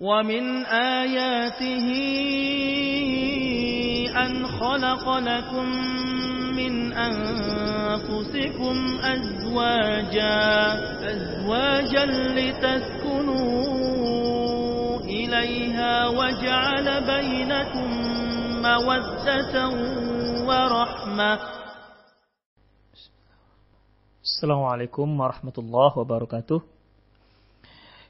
ومن آياته أن خلق لكم من أنفسكم أزواجا أزواجا لتسكنوا إليها وجعل بينكم مودة ورحمة. السلام عليكم ورحمة الله وبركاته.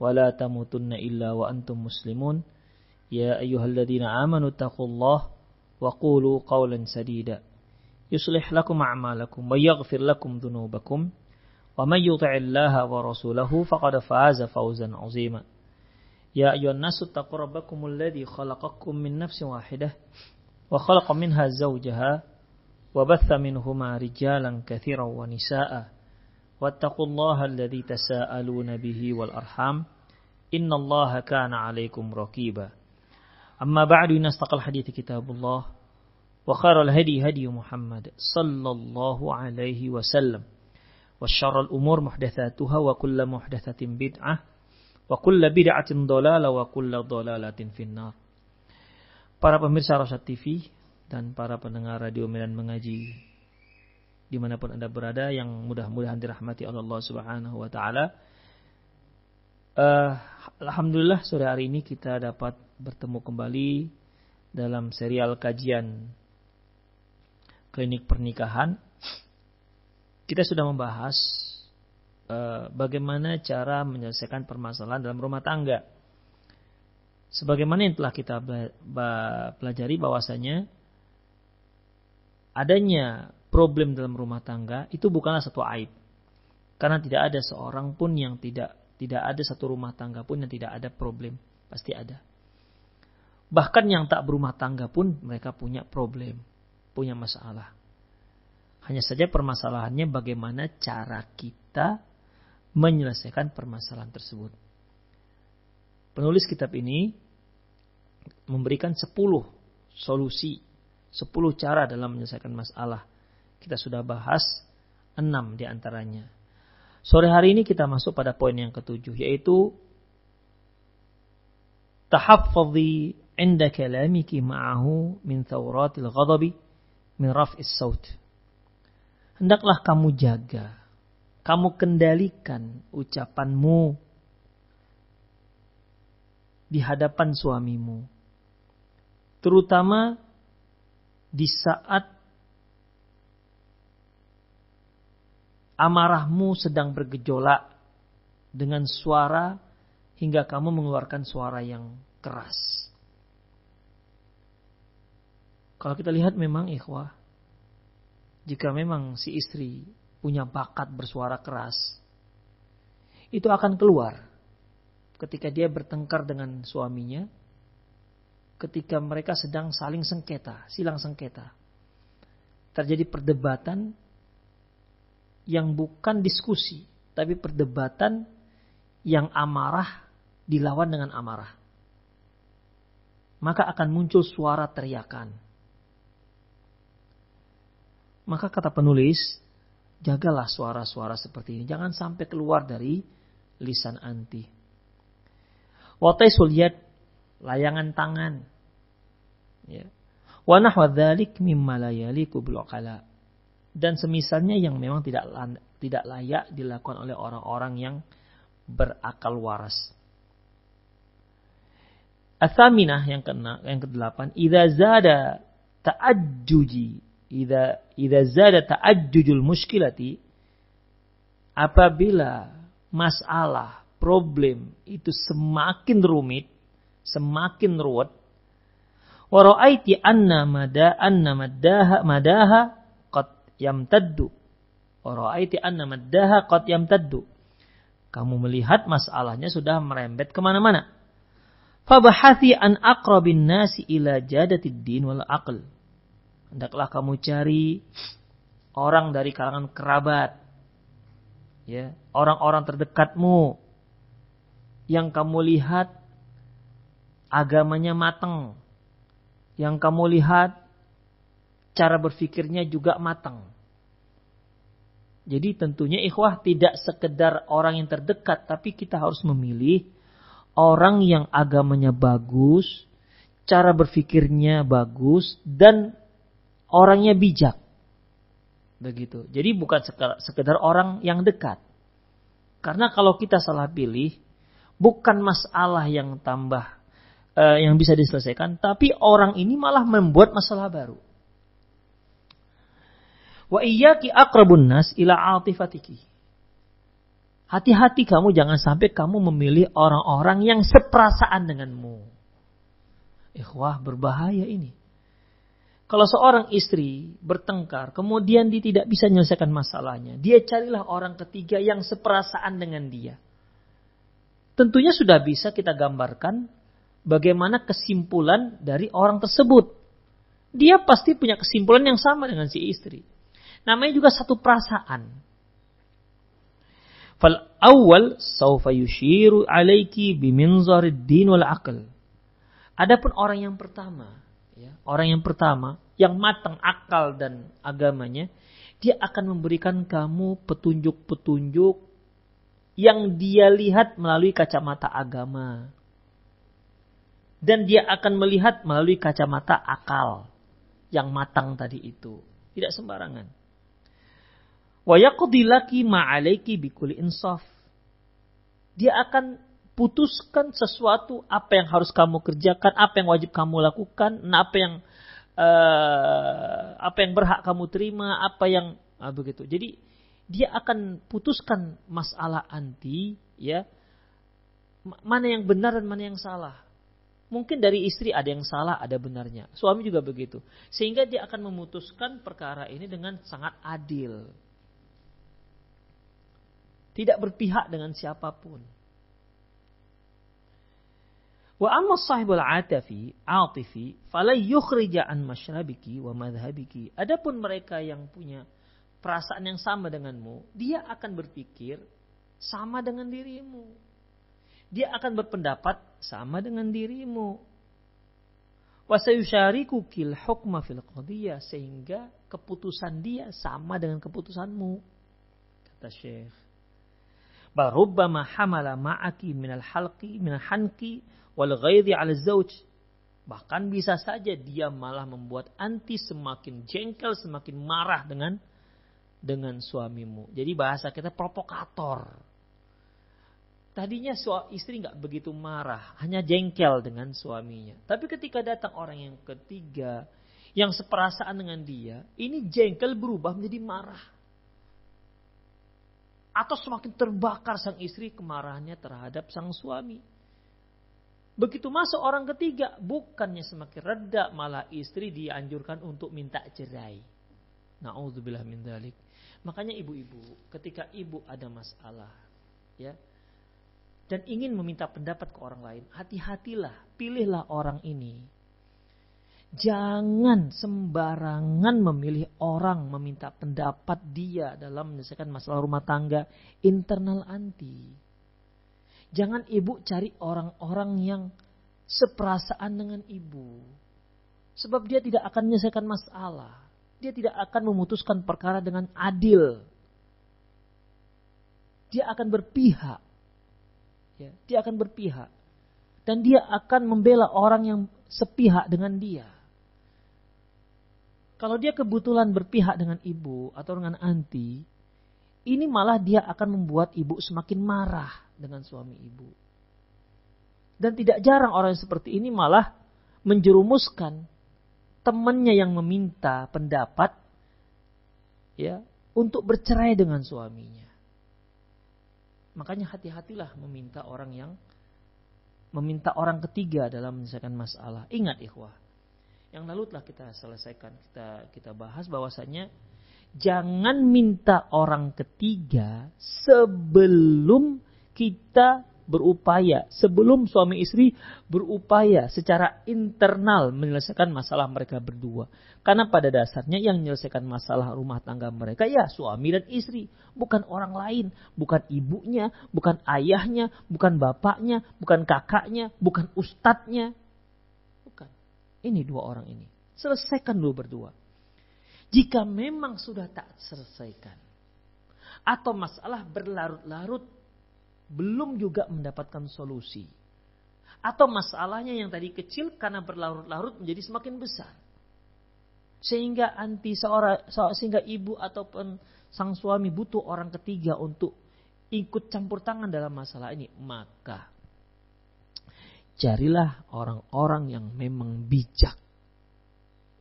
ولا تموتن إلا وأنتم مسلمون. يا أيها الذين آمنوا اتقوا الله وقولوا قولا سديدا. يصلح لكم أعمالكم ويغفر لكم ذنوبكم. ومن يطع الله ورسوله فقد فاز فوزا عظيما. يا أيها الناس اتقوا ربكم الذي خلقكم من نفس واحدة وخلق منها زوجها وبث منهما رجالا كثيرا ونساء. واتقوا الله الذي تساءلون به والأرحام. Inna Allaha kana alaikum raqiba. Amma ba'du nastaqal hadith kitabullah. Wa kharal hadi hadi Muhammad sallallahu alaihi wasallam. Wa syarral umur muhdathatuha wa kulla muhdathatin bid'ah. Wa kulla bid'atin dolala wa kulla dolalatin finnar. Para pemirsa Rosat TV dan para pendengar Radio Medan Mengaji di mana pun Anda berada yang mudah-mudahan dirahmati oleh Allah Subhanahu wa taala. Uh, Alhamdulillah sore hari ini kita dapat bertemu kembali dalam serial kajian klinik pernikahan. Kita sudah membahas uh, bagaimana cara menyelesaikan permasalahan dalam rumah tangga. Sebagaimana yang telah kita pelajari bahwasanya adanya problem dalam rumah tangga itu bukanlah satu aib. Karena tidak ada seorang pun yang tidak tidak ada satu rumah tangga pun yang tidak ada problem, pasti ada. Bahkan yang tak berumah tangga pun mereka punya problem, punya masalah. Hanya saja permasalahannya bagaimana cara kita menyelesaikan permasalahan tersebut. Penulis kitab ini memberikan 10 solusi, 10 cara dalam menyelesaikan masalah. Kita sudah bahas 6 di antaranya. Sore hari ini kita masuk pada poin yang ketujuh, yaitu tahaffadhi inda kalamiki ma'ahu min thawratil ghadabi min raf'is saut. Hendaklah kamu jaga, kamu kendalikan ucapanmu di hadapan suamimu. Terutama di saat amarahmu sedang bergejolak dengan suara hingga kamu mengeluarkan suara yang keras. Kalau kita lihat memang ikhwah, jika memang si istri punya bakat bersuara keras, itu akan keluar ketika dia bertengkar dengan suaminya, ketika mereka sedang saling sengketa, silang sengketa. Terjadi perdebatan yang bukan diskusi, tapi perdebatan yang amarah dilawan dengan amarah. Maka akan muncul suara teriakan. Maka kata penulis, jagalah suara-suara seperti ini. Jangan sampai keluar dari lisan anti. Wataisul yad, layangan tangan. Ya. Wa nahwa dhalik mimma la yaliku bil dan semisalnya yang memang tidak tidak layak dilakukan oleh orang-orang yang berakal waras. Asaminah yang kena yang kedelapan, idza zada ta'ajjuji, idza idza zada ta'ajjujul muskilati apabila masalah, problem itu semakin rumit, semakin ruwet, wa ra'aiti anna mada anna madaha madaha yamtaddu. Wara'aiti anna maddaha qad yamtaddu. Kamu melihat masalahnya sudah merembet ke mana-mana. Fabahathi an aqrabin nasi ila jadatid din wal aql. Hendaklah kamu cari orang dari kalangan kerabat. Ya, orang-orang terdekatmu yang kamu lihat agamanya matang. Yang kamu lihat cara berpikirnya juga matang. Jadi tentunya ikhwah tidak sekedar orang yang terdekat, tapi kita harus memilih orang yang agamanya bagus, cara berpikirnya bagus, dan orangnya bijak. Begitu. Jadi bukan sekedar orang yang dekat. Karena kalau kita salah pilih, bukan masalah yang tambah uh, yang bisa diselesaikan, tapi orang ini malah membuat masalah baru. Wa iyyaki aqrabun nas ila atifatiki. Hati-hati kamu jangan sampai kamu memilih orang-orang yang seperasaan denganmu. Ikhwah berbahaya ini. Kalau seorang istri bertengkar, kemudian dia tidak bisa menyelesaikan masalahnya, dia carilah orang ketiga yang seperasaan dengan dia. Tentunya sudah bisa kita gambarkan bagaimana kesimpulan dari orang tersebut. Dia pasti punya kesimpulan yang sama dengan si istri. Namanya juga satu perasaan. Fal awal saufa yushiru alaiki biminzar din wal aql. Adapun orang yang pertama, ya, orang yang pertama yang matang akal dan agamanya, dia akan memberikan kamu petunjuk-petunjuk yang dia lihat melalui kacamata agama. Dan dia akan melihat melalui kacamata akal yang matang tadi itu. Tidak sembarangan. Wa yaqdi laki ma'alaiki bikuli insaf. Dia akan putuskan sesuatu apa yang harus kamu kerjakan, apa yang wajib kamu lakukan, apa yang uh, apa yang berhak kamu terima, apa yang uh, begitu. Jadi dia akan putuskan masalah anti ya mana yang benar dan mana yang salah. Mungkin dari istri ada yang salah, ada benarnya. Suami juga begitu. Sehingga dia akan memutuskan perkara ini dengan sangat adil. Tidak berpihak dengan siapa pun. Wa amma sahibul atafi, atifi, falai yukhrija an masyrabiki wa madhabiki. Adapun mereka yang punya perasaan yang sama denganmu, dia akan berpikir sama dengan dirimu. Dia akan berpendapat sama dengan dirimu. Wasayushariku kil hukma fil qadiyah sehingga keputusan dia sama dengan keputusanmu. Kata Syekh. Barubbama hamala ma'aki minal halqi minal hanki wal ghaidhi 'ala zawj. Bahkan bisa saja dia malah membuat anti semakin jengkel, semakin marah dengan dengan suamimu. Jadi bahasa kita provokator. Tadinya suami istri nggak begitu marah, hanya jengkel dengan suaminya. Tapi ketika datang orang yang ketiga, yang seperasaan dengan dia, ini jengkel berubah menjadi marah atau semakin terbakar sang istri kemarahannya terhadap sang suami. Begitu masuk orang ketiga, bukannya semakin reda, malah istri dianjurkan untuk minta cerai. Nauzubillah min dalik. Makanya ibu-ibu, ketika ibu ada masalah, ya, dan ingin meminta pendapat ke orang lain, hati-hatilah, pilihlah orang ini Jangan sembarangan memilih orang meminta pendapat dia dalam menyelesaikan masalah rumah tangga internal anti. Jangan ibu cari orang-orang yang seperasaan dengan ibu. Sebab dia tidak akan menyelesaikan masalah. Dia tidak akan memutuskan perkara dengan adil. Dia akan berpihak. Ya, dia akan berpihak. Dan dia akan membela orang yang sepihak dengan dia. Kalau dia kebetulan berpihak dengan ibu atau dengan anti, ini malah dia akan membuat ibu semakin marah dengan suami ibu. Dan tidak jarang orang seperti ini malah menjerumuskan temannya yang meminta pendapat ya untuk bercerai dengan suaminya. Makanya hati-hatilah meminta orang yang meminta orang ketiga dalam menyelesaikan masalah. Ingat ikhwah, yang lalu telah kita selesaikan kita kita bahas bahwasanya jangan minta orang ketiga sebelum kita berupaya sebelum suami istri berupaya secara internal menyelesaikan masalah mereka berdua. Karena pada dasarnya yang menyelesaikan masalah rumah tangga mereka ya suami dan istri, bukan orang lain, bukan ibunya, bukan ayahnya, bukan bapaknya, bukan kakaknya, bukan ustadznya. Ini dua orang ini. Selesaikan dulu berdua. Jika memang sudah tak selesaikan atau masalah berlarut-larut belum juga mendapatkan solusi. Atau masalahnya yang tadi kecil karena berlarut-larut menjadi semakin besar. Sehingga anti seorang sehingga ibu ataupun sang suami butuh orang ketiga untuk ikut campur tangan dalam masalah ini, maka carilah orang-orang yang memang bijak.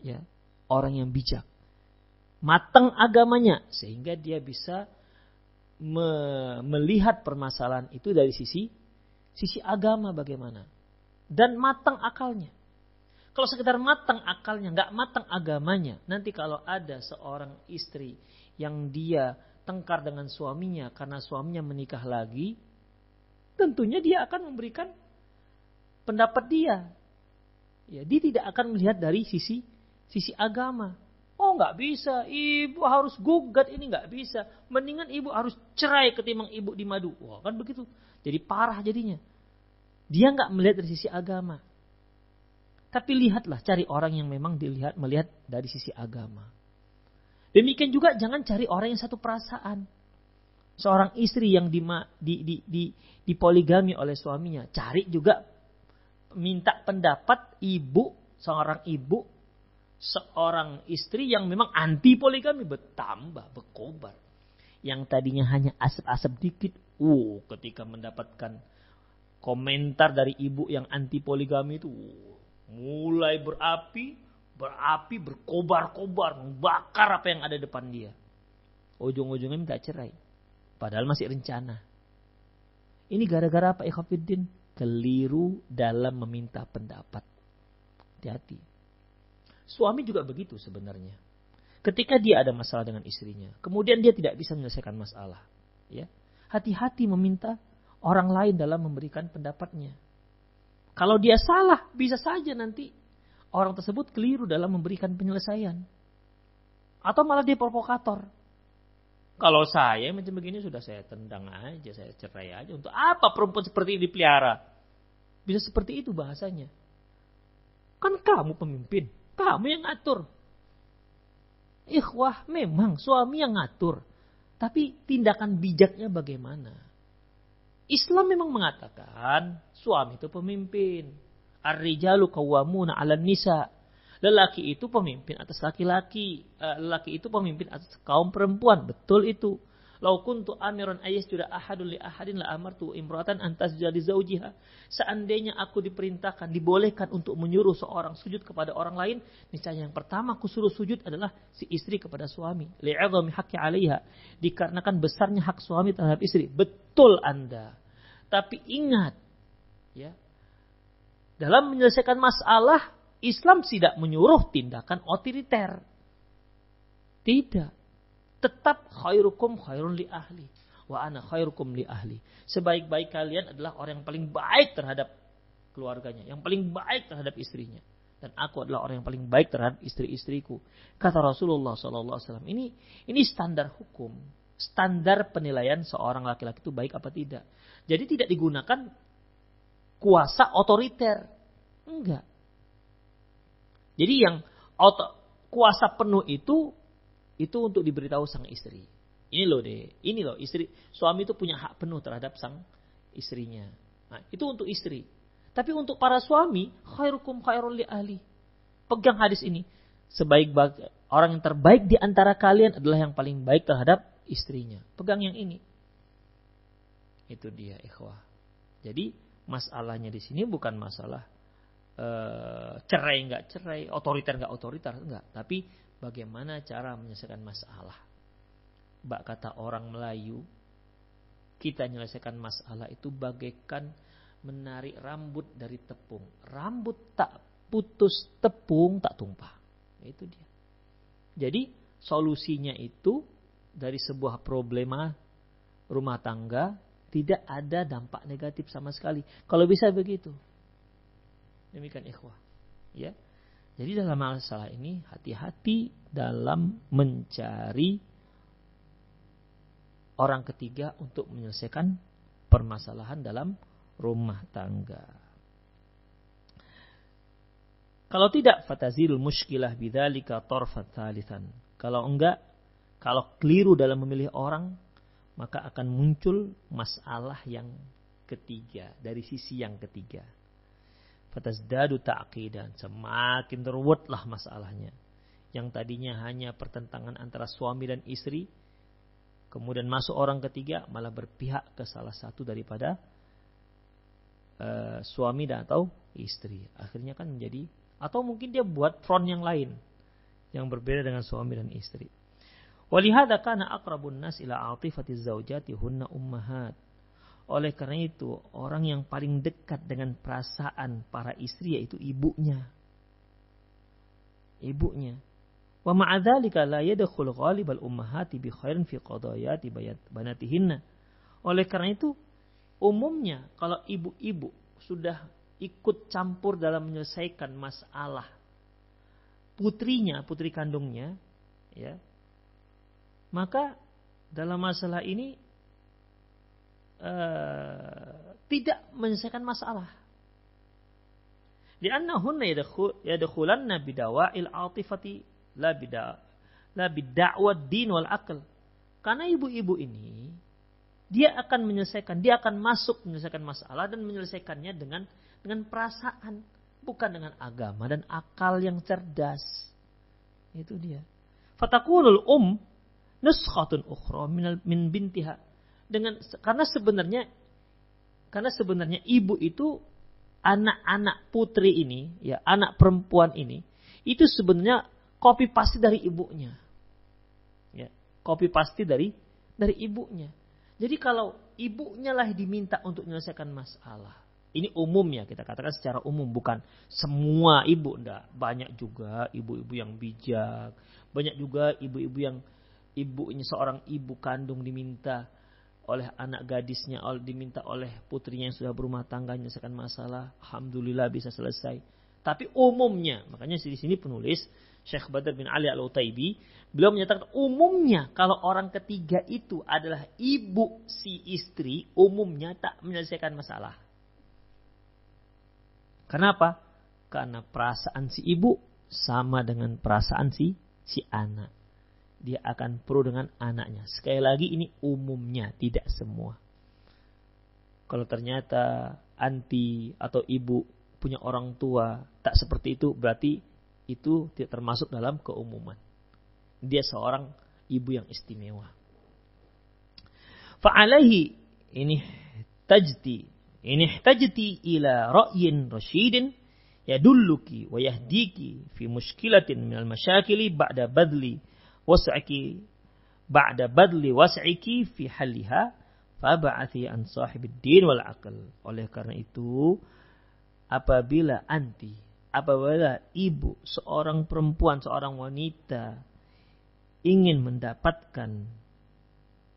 Ya, orang yang bijak. Matang agamanya sehingga dia bisa me melihat permasalahan itu dari sisi sisi agama bagaimana dan matang akalnya. Kalau sekedar matang akalnya, nggak matang agamanya, nanti kalau ada seorang istri yang dia tengkar dengan suaminya karena suaminya menikah lagi, tentunya dia akan memberikan pendapat dia. Ya, dia tidak akan melihat dari sisi sisi agama. Oh nggak bisa, ibu harus gugat ini nggak bisa. Mendingan ibu harus cerai ketimbang ibu di madu. Wah kan begitu. Jadi parah jadinya. Dia nggak melihat dari sisi agama. Tapi lihatlah, cari orang yang memang dilihat melihat dari sisi agama. Demikian juga jangan cari orang yang satu perasaan. Seorang istri yang di, di, di, di, dipoligami oleh suaminya, cari juga minta pendapat ibu, seorang ibu seorang istri yang memang anti poligami bertambah, berkobar. Yang tadinya hanya asap-asap dikit, uh, ketika mendapatkan komentar dari ibu yang anti poligami itu, uh, mulai berapi, berapi, berkobar-kobar, membakar apa yang ada depan dia. Ujung-ujungnya minta cerai. Padahal masih rencana. Ini gara-gara apa Ikhafiddin? Keliru dalam meminta pendapat. Hati-hati. Suami juga begitu sebenarnya. Ketika dia ada masalah dengan istrinya, kemudian dia tidak bisa menyelesaikan masalah, ya. Hati-hati meminta orang lain dalam memberikan pendapatnya. Kalau dia salah, bisa saja nanti orang tersebut keliru dalam memberikan penyelesaian. Atau malah dia provokator. Kalau saya macam begini sudah saya tendang aja, saya cerai aja. Untuk apa perempuan seperti ini dipelihara? Bisa seperti itu bahasanya. Kan kamu pemimpin. Kamu yang ngatur. Ikhwah memang suami yang ngatur. Tapi tindakan bijaknya bagaimana? Islam memang mengatakan suami itu pemimpin. Ar-rijalu kawamuna 'alan nisa. Lelaki itu pemimpin atas laki-laki. Eh, lelaki itu pemimpin atas kaum perempuan. Betul itu. Lau kuntu amiran ayas juga ahadun li ahadin la amartu imratan antas jadi zaujiha. Seandainya aku diperintahkan, dibolehkan untuk menyuruh seorang sujud kepada orang lain, niscaya yang pertama aku suruh sujud adalah si istri kepada suami. Li'adhami haqqi 'alaiha. Dikarenakan besarnya hak suami terhadap istri. Betul Anda. Tapi ingat, ya. Dalam menyelesaikan masalah, Islam tidak menyuruh tindakan otoriter. Tidak tetap khairukum khairun li ahli wa ana khairukum li ahli. Sebaik-baik kalian adalah orang yang paling baik terhadap keluarganya, yang paling baik terhadap istrinya. Dan aku adalah orang yang paling baik terhadap istri-istriku. Kata Rasulullah SAW. Ini ini standar hukum, standar penilaian seorang laki-laki itu baik apa tidak. Jadi tidak digunakan kuasa otoriter. Enggak. Jadi yang kuasa penuh itu itu untuk diberitahu sang istri. Ini loh deh, ini loh istri, suami itu punya hak penuh terhadap sang istrinya. Nah, itu untuk istri. Tapi untuk para suami, khairukum khairul li ahli. Pegang hadis ini. Sebaik orang yang terbaik di antara kalian adalah yang paling baik terhadap istrinya. Pegang yang ini. Itu dia ikhwah. Jadi masalahnya di sini bukan masalah uh, cerai nggak cerai, otoriter nggak otoriter, enggak. Tapi bagaimana cara menyelesaikan masalah. Bak kata orang Melayu, kita menyelesaikan masalah itu bagaikan menarik rambut dari tepung. Rambut tak putus, tepung tak tumpah. Itu dia. Jadi solusinya itu dari sebuah problema rumah tangga, Tidak ada dampak negatif sama sekali. Kalau bisa begitu. Demikian ikhwah. Ya. Jadi dalam masalah ini hati-hati dalam mencari orang ketiga untuk menyelesaikan permasalahan dalam rumah tangga. Kalau tidak fatazilul muskilah bidzalika tarfat. Kalau enggak, kalau keliru dalam memilih orang, maka akan muncul masalah yang ketiga dari sisi yang ketiga. Fatazdadu ta'qidan. Semakin terwetlah masalahnya. Yang tadinya hanya pertentangan antara suami dan istri. Kemudian masuk orang ketiga malah berpihak ke salah satu daripada uh, suami dan atau istri. Akhirnya kan menjadi atau mungkin dia buat front yang lain yang berbeda dengan suami dan istri. Walihada kana akrabun nas ila atifati zaujati hunna ummahat. Oleh karena itu, orang yang paling dekat dengan perasaan para istri yaitu ibunya. Ibunya. Wa ma'adzalika la yadkhul ghalibal ummahati bi khairin fi qadayati banatihinna. Oleh karena itu, umumnya kalau ibu-ibu sudah ikut campur dalam menyelesaikan masalah putrinya, putri kandungnya, ya. Maka dalam masalah ini uh, tidak menyelesaikan masalah. Liannahunna yadkhulanna bidawa'il atifati la bida la bid'awad din wal akal. Karena ibu-ibu ini dia akan menyelesaikan, dia akan masuk menyelesaikan masalah dan menyelesaikannya dengan dengan perasaan, bukan dengan agama dan akal yang cerdas. Itu dia. Fatakunul um nuskhatun ukhra min bintiha dengan karena sebenarnya karena sebenarnya ibu itu anak-anak putri ini, ya anak perempuan ini, itu sebenarnya kopi pasti dari ibunya. Ya, kopi pasti dari dari ibunya. Jadi kalau ibunya lah diminta untuk menyelesaikan masalah. Ini umumnya kita katakan secara umum bukan semua ibu ndak. Banyak juga ibu-ibu yang bijak, banyak juga ibu-ibu yang ibunya seorang ibu kandung diminta oleh anak gadisnya diminta oleh putrinya yang sudah berumah tangga menyelesaikan masalah alhamdulillah bisa selesai. Tapi umumnya makanya di sini penulis Syekh Badr bin Ali Al-Utaibi beliau menyatakan umumnya kalau orang ketiga itu adalah ibu si istri umumnya tak menyelesaikan masalah. Kenapa? Karena perasaan si ibu sama dengan perasaan si si anak dia akan pro dengan anaknya. Sekali lagi ini umumnya, tidak semua. Kalau ternyata anti atau ibu punya orang tua tak seperti itu, berarti itu tidak termasuk dalam keumuman. Dia seorang ibu yang istimewa. Fa'alaihi ini tajti ini tajti ila ra'yin rasyidin yadulluki wa yahdiki fi muskilatin minal masyakili ba'da badli was'aki ba'da badli was'iki fi haliha fab'athi an sahibid din wal aql. Oleh karena itu, apabila anti, apabila ibu, seorang perempuan, seorang wanita ingin mendapatkan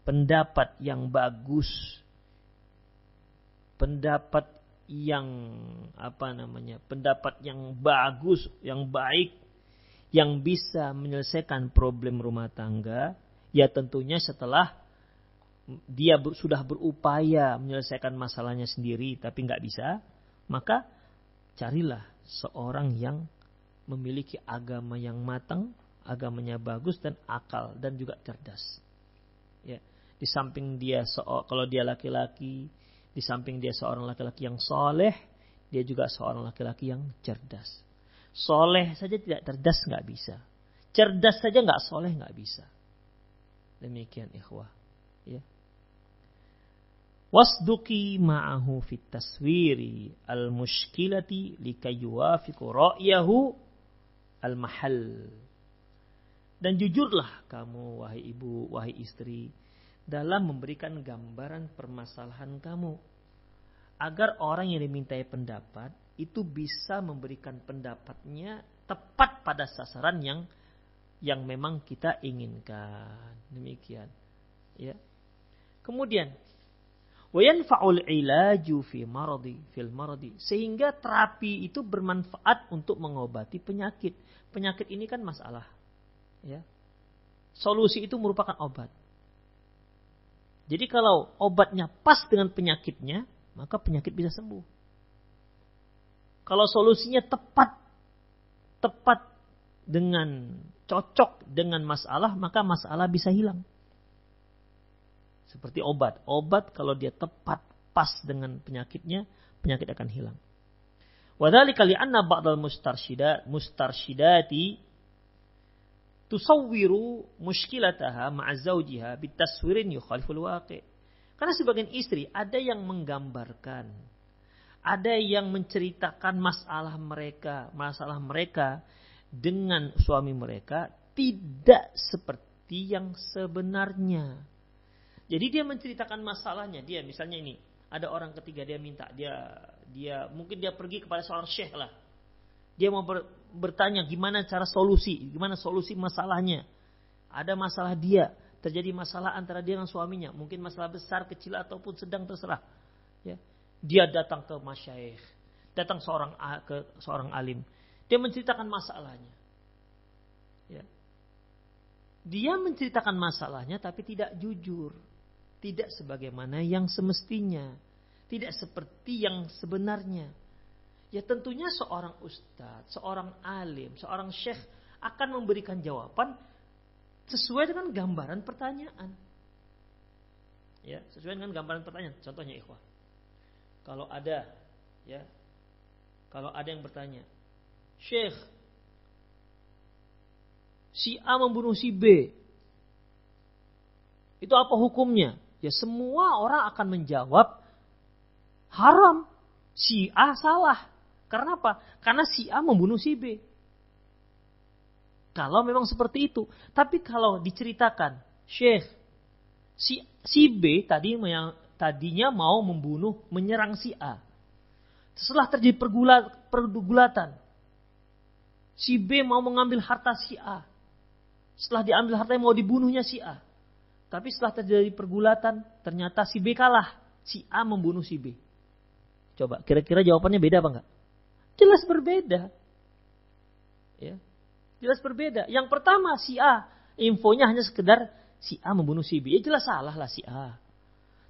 pendapat yang bagus, pendapat yang apa namanya, pendapat yang bagus, yang baik yang bisa menyelesaikan problem rumah tangga, ya tentunya setelah dia ber, sudah berupaya menyelesaikan masalahnya sendiri tapi nggak bisa, maka carilah seorang yang memiliki agama yang matang, agamanya bagus dan akal dan juga cerdas. Ya, di samping dia kalau dia laki-laki, di samping dia seorang laki-laki yang soleh, dia juga seorang laki-laki yang cerdas. Soleh saja tidak cerdas nggak bisa. Cerdas saja nggak soleh nggak bisa. Demikian ikhwah. Ya. Wasduki ma'ahu fit taswiri al-mushkilati likayuwafiku ra'yahu al-mahal. Dan jujurlah kamu wahai ibu, wahai istri dalam memberikan gambaran permasalahan kamu agar orang yang dimintai pendapat itu bisa memberikan pendapatnya tepat pada sasaran yang yang memang kita inginkan. Demikian. Ya. Kemudian Wayanfa'ul ilaju fi maradi fil maradi sehingga terapi itu bermanfaat untuk mengobati penyakit. Penyakit ini kan masalah. Ya. Solusi itu merupakan obat. Jadi kalau obatnya pas dengan penyakitnya, maka penyakit bisa sembuh. Kalau solusinya tepat tepat dengan cocok dengan masalah, maka masalah bisa hilang. Seperti obat. Obat kalau dia tepat pas dengan penyakitnya, penyakit akan hilang. Wadhalika li'anna ba'dal mustarshidat mustarshidati tusawwiru mushkilataha ma'a zawjiha bitaswirin yukhaliful waqi'. Karena sebagian istri ada yang menggambarkan, ada yang menceritakan masalah mereka, masalah mereka dengan suami mereka tidak seperti yang sebenarnya. Jadi dia menceritakan masalahnya. Dia misalnya ini, ada orang ketiga dia minta dia dia mungkin dia pergi kepada seorang syekh lah. Dia mau ber, bertanya gimana cara solusi, gimana solusi masalahnya. Ada masalah dia, terjadi masalah antara dia dengan suaminya, mungkin masalah besar, kecil ataupun sedang terserah. Ya. Dia datang ke masyayikh, datang seorang ke seorang alim. Dia menceritakan masalahnya. Ya. Dia menceritakan masalahnya tapi tidak jujur tidak sebagaimana yang semestinya, tidak seperti yang sebenarnya. Ya tentunya seorang ustadz, seorang alim, seorang syekh akan memberikan jawaban sesuai dengan gambaran pertanyaan. Ya, sesuai dengan gambaran pertanyaan. Contohnya ikhwah. Kalau ada ya, kalau ada yang bertanya, "Syekh, si A membunuh si B. Itu apa hukumnya?" ya semua orang akan menjawab haram. Si A salah. Karena apa? Karena si A membunuh si B. Kalau memang seperti itu. Tapi kalau diceritakan, Syekh, si, si B tadi yang tadinya mau membunuh, menyerang si A. Setelah terjadi pergulat, pergulatan, si B mau mengambil harta si A. Setelah diambil harta mau dibunuhnya si A. Tapi setelah terjadi pergulatan, ternyata si B kalah. Si A membunuh si B. Coba, kira-kira jawabannya beda apa enggak? Jelas berbeda. Ya. Jelas berbeda. Yang pertama si A, infonya hanya sekedar si A membunuh si B. Ya jelas salah lah si A.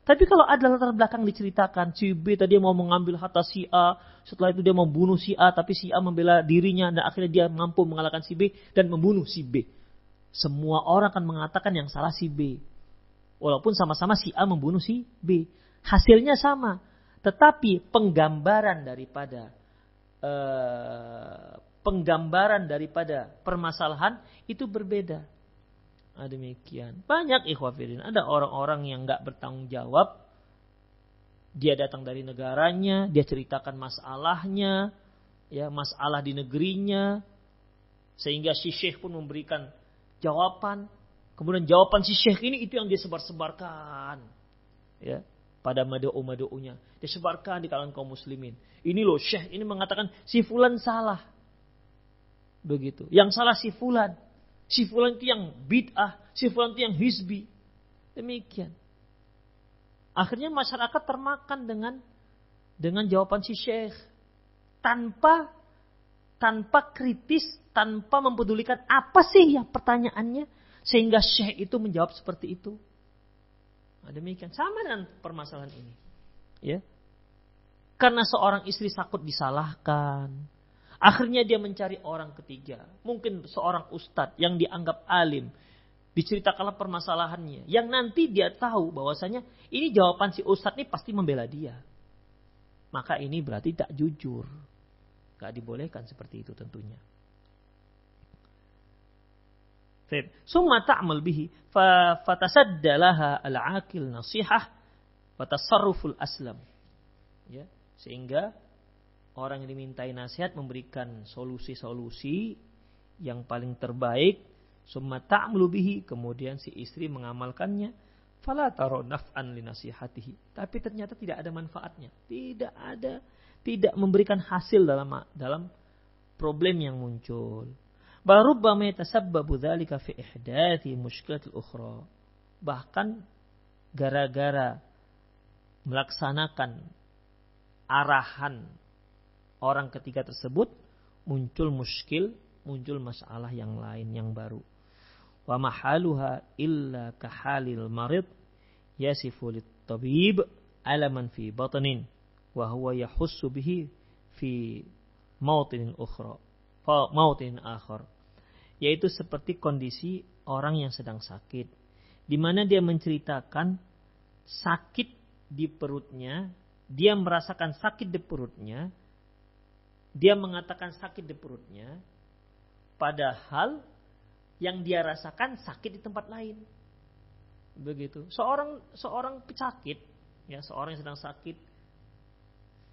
Tapi kalau ada latar belakang diceritakan, si B tadi mau mengambil harta si A, setelah itu dia membunuh si A, tapi si A membela dirinya, dan akhirnya dia mampu mengalahkan si B dan membunuh si B. Semua orang akan mengatakan yang salah si B. Walaupun sama-sama si A membunuh si B. Hasilnya sama. Tetapi penggambaran daripada uh, penggambaran daripada permasalahan itu berbeda. Nah, demikian. Banyak ikhwafidin. Ada orang-orang yang nggak bertanggung jawab. Dia datang dari negaranya, dia ceritakan masalahnya, ya masalah di negerinya, sehingga si syekh pun memberikan jawaban. Kemudian jawaban si syekh ini itu yang dia sebar-sebarkan. Ya, pada mad'u-mad'unya. Dia sebarkan di kalangan kaum muslimin. Ini loh syekh ini mengatakan si fulan salah. Begitu. Yang salah si fulan. Si fulan itu yang bid'ah. Si fulan itu yang hizbi. Demikian. Akhirnya masyarakat termakan dengan dengan jawaban si syekh. Tanpa tanpa kritis, tanpa mempedulikan apa sih yang pertanyaannya sehingga syekh itu menjawab seperti itu. Nah, demikian sama dengan permasalahan ini. Ya. Karena seorang istri takut disalahkan. Akhirnya dia mencari orang ketiga. Mungkin seorang ustadz yang dianggap alim. Diceritakanlah permasalahannya. Yang nanti dia tahu bahwasanya ini jawaban si ustadz ini pasti membela dia. Maka ini berarti tak jujur. Gak dibolehkan seperti itu tentunya. Summa ta'mal bihi fatasadda laha al-aqil nasihah fatasarruful aslam. Ya, sehingga orang yang dimintai nasihat memberikan solusi-solusi yang paling terbaik summa ta'malu bihi kemudian si istri mengamalkannya fala taro naf'an li nasihatihi tapi ternyata tidak ada manfaatnya tidak ada tidak memberikan hasil dalam dalam problem yang muncul. Barubbama yatasabbabu dzalika fi ihdathi mushkilatil ukhra. Bahkan gara-gara melaksanakan arahan orang ketiga tersebut, muncul muskil, muncul masalah yang lain yang baru. Wa mahaluha illa kahalil marid yasifu tabib alaman fi batnin wa huwa yahussu bihi fi mautin ukhra mautin akhar yaitu seperti kondisi orang yang sedang sakit di mana dia menceritakan sakit di perutnya dia merasakan sakit di perutnya dia mengatakan sakit di perutnya padahal yang dia rasakan sakit di tempat lain. Begitu. Seorang seorang pesakit, ya seorang yang sedang sakit,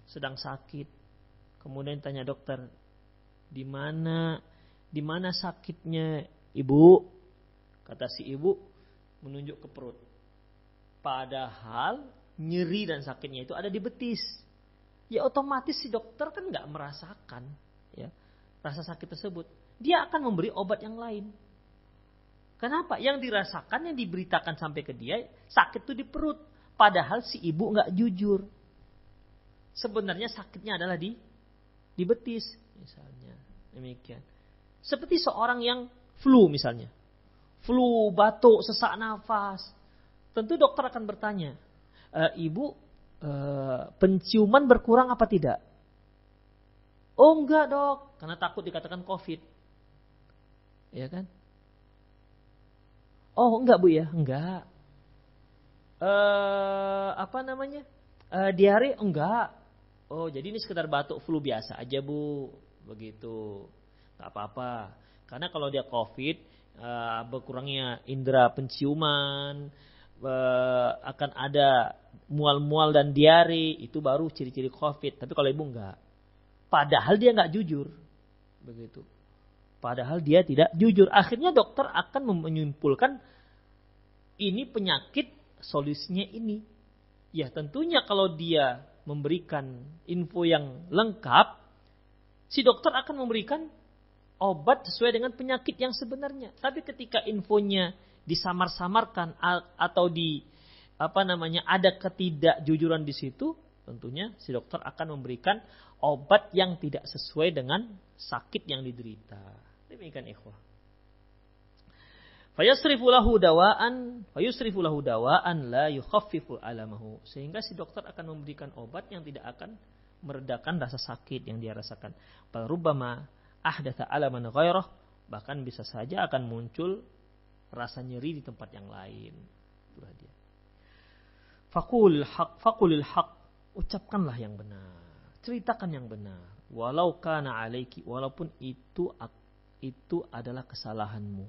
sedang sakit, kemudian tanya dokter, di mana di mana sakitnya ibu? Kata si ibu menunjuk ke perut. Padahal nyeri dan sakitnya itu ada di betis. Ya otomatis si dokter kan nggak merasakan ya rasa sakit tersebut. Dia akan memberi obat yang lain. Kenapa? Yang dirasakan, yang diberitakan sampai ke dia, sakit itu di perut. Padahal si ibu nggak jujur. Sebenarnya sakitnya adalah di di betis, misalnya. Demikian. Seperti seorang yang flu misalnya. Flu, batuk, sesak nafas. Tentu dokter akan bertanya, e, ibu penciuman berkurang apa tidak? Oh enggak dok, karena takut dikatakan covid. Ya kan? Oh enggak bu ya, enggak. Eh apa namanya? Uh, diare enggak. Oh jadi ini sekedar batuk flu biasa aja bu, begitu. Tak apa-apa. Karena kalau dia covid, uh, berkurangnya indera penciuman, uh, akan ada mual-mual dan diare, itu baru ciri-ciri covid. Tapi kalau ibu enggak. Padahal dia enggak jujur, begitu. Padahal dia tidak jujur. Akhirnya dokter akan menyimpulkan ini penyakit solusinya ini. Ya tentunya kalau dia memberikan info yang lengkap, si dokter akan memberikan obat sesuai dengan penyakit yang sebenarnya. Tapi ketika infonya disamar-samarkan atau di apa namanya ada ketidakjujuran di situ, tentunya si dokter akan memberikan obat yang tidak sesuai dengan sakit yang diderita. Demikian ikhwah. Fayasrifu lahu dawaan, fayusrifu lahu dawaan la yukhaffifu alamahu. Sehingga si dokter akan memberikan obat yang tidak akan meredakan rasa sakit yang dia rasakan. Bal rubbama ahdatha alaman ghairah, bahkan bisa saja akan muncul rasa nyeri di tempat yang lain. Itulah dia. Fakul haq, fakulil haq, ucapkanlah yang benar. Ceritakan yang benar. Walau kana alaiki, walaupun itu itu adalah kesalahanmu.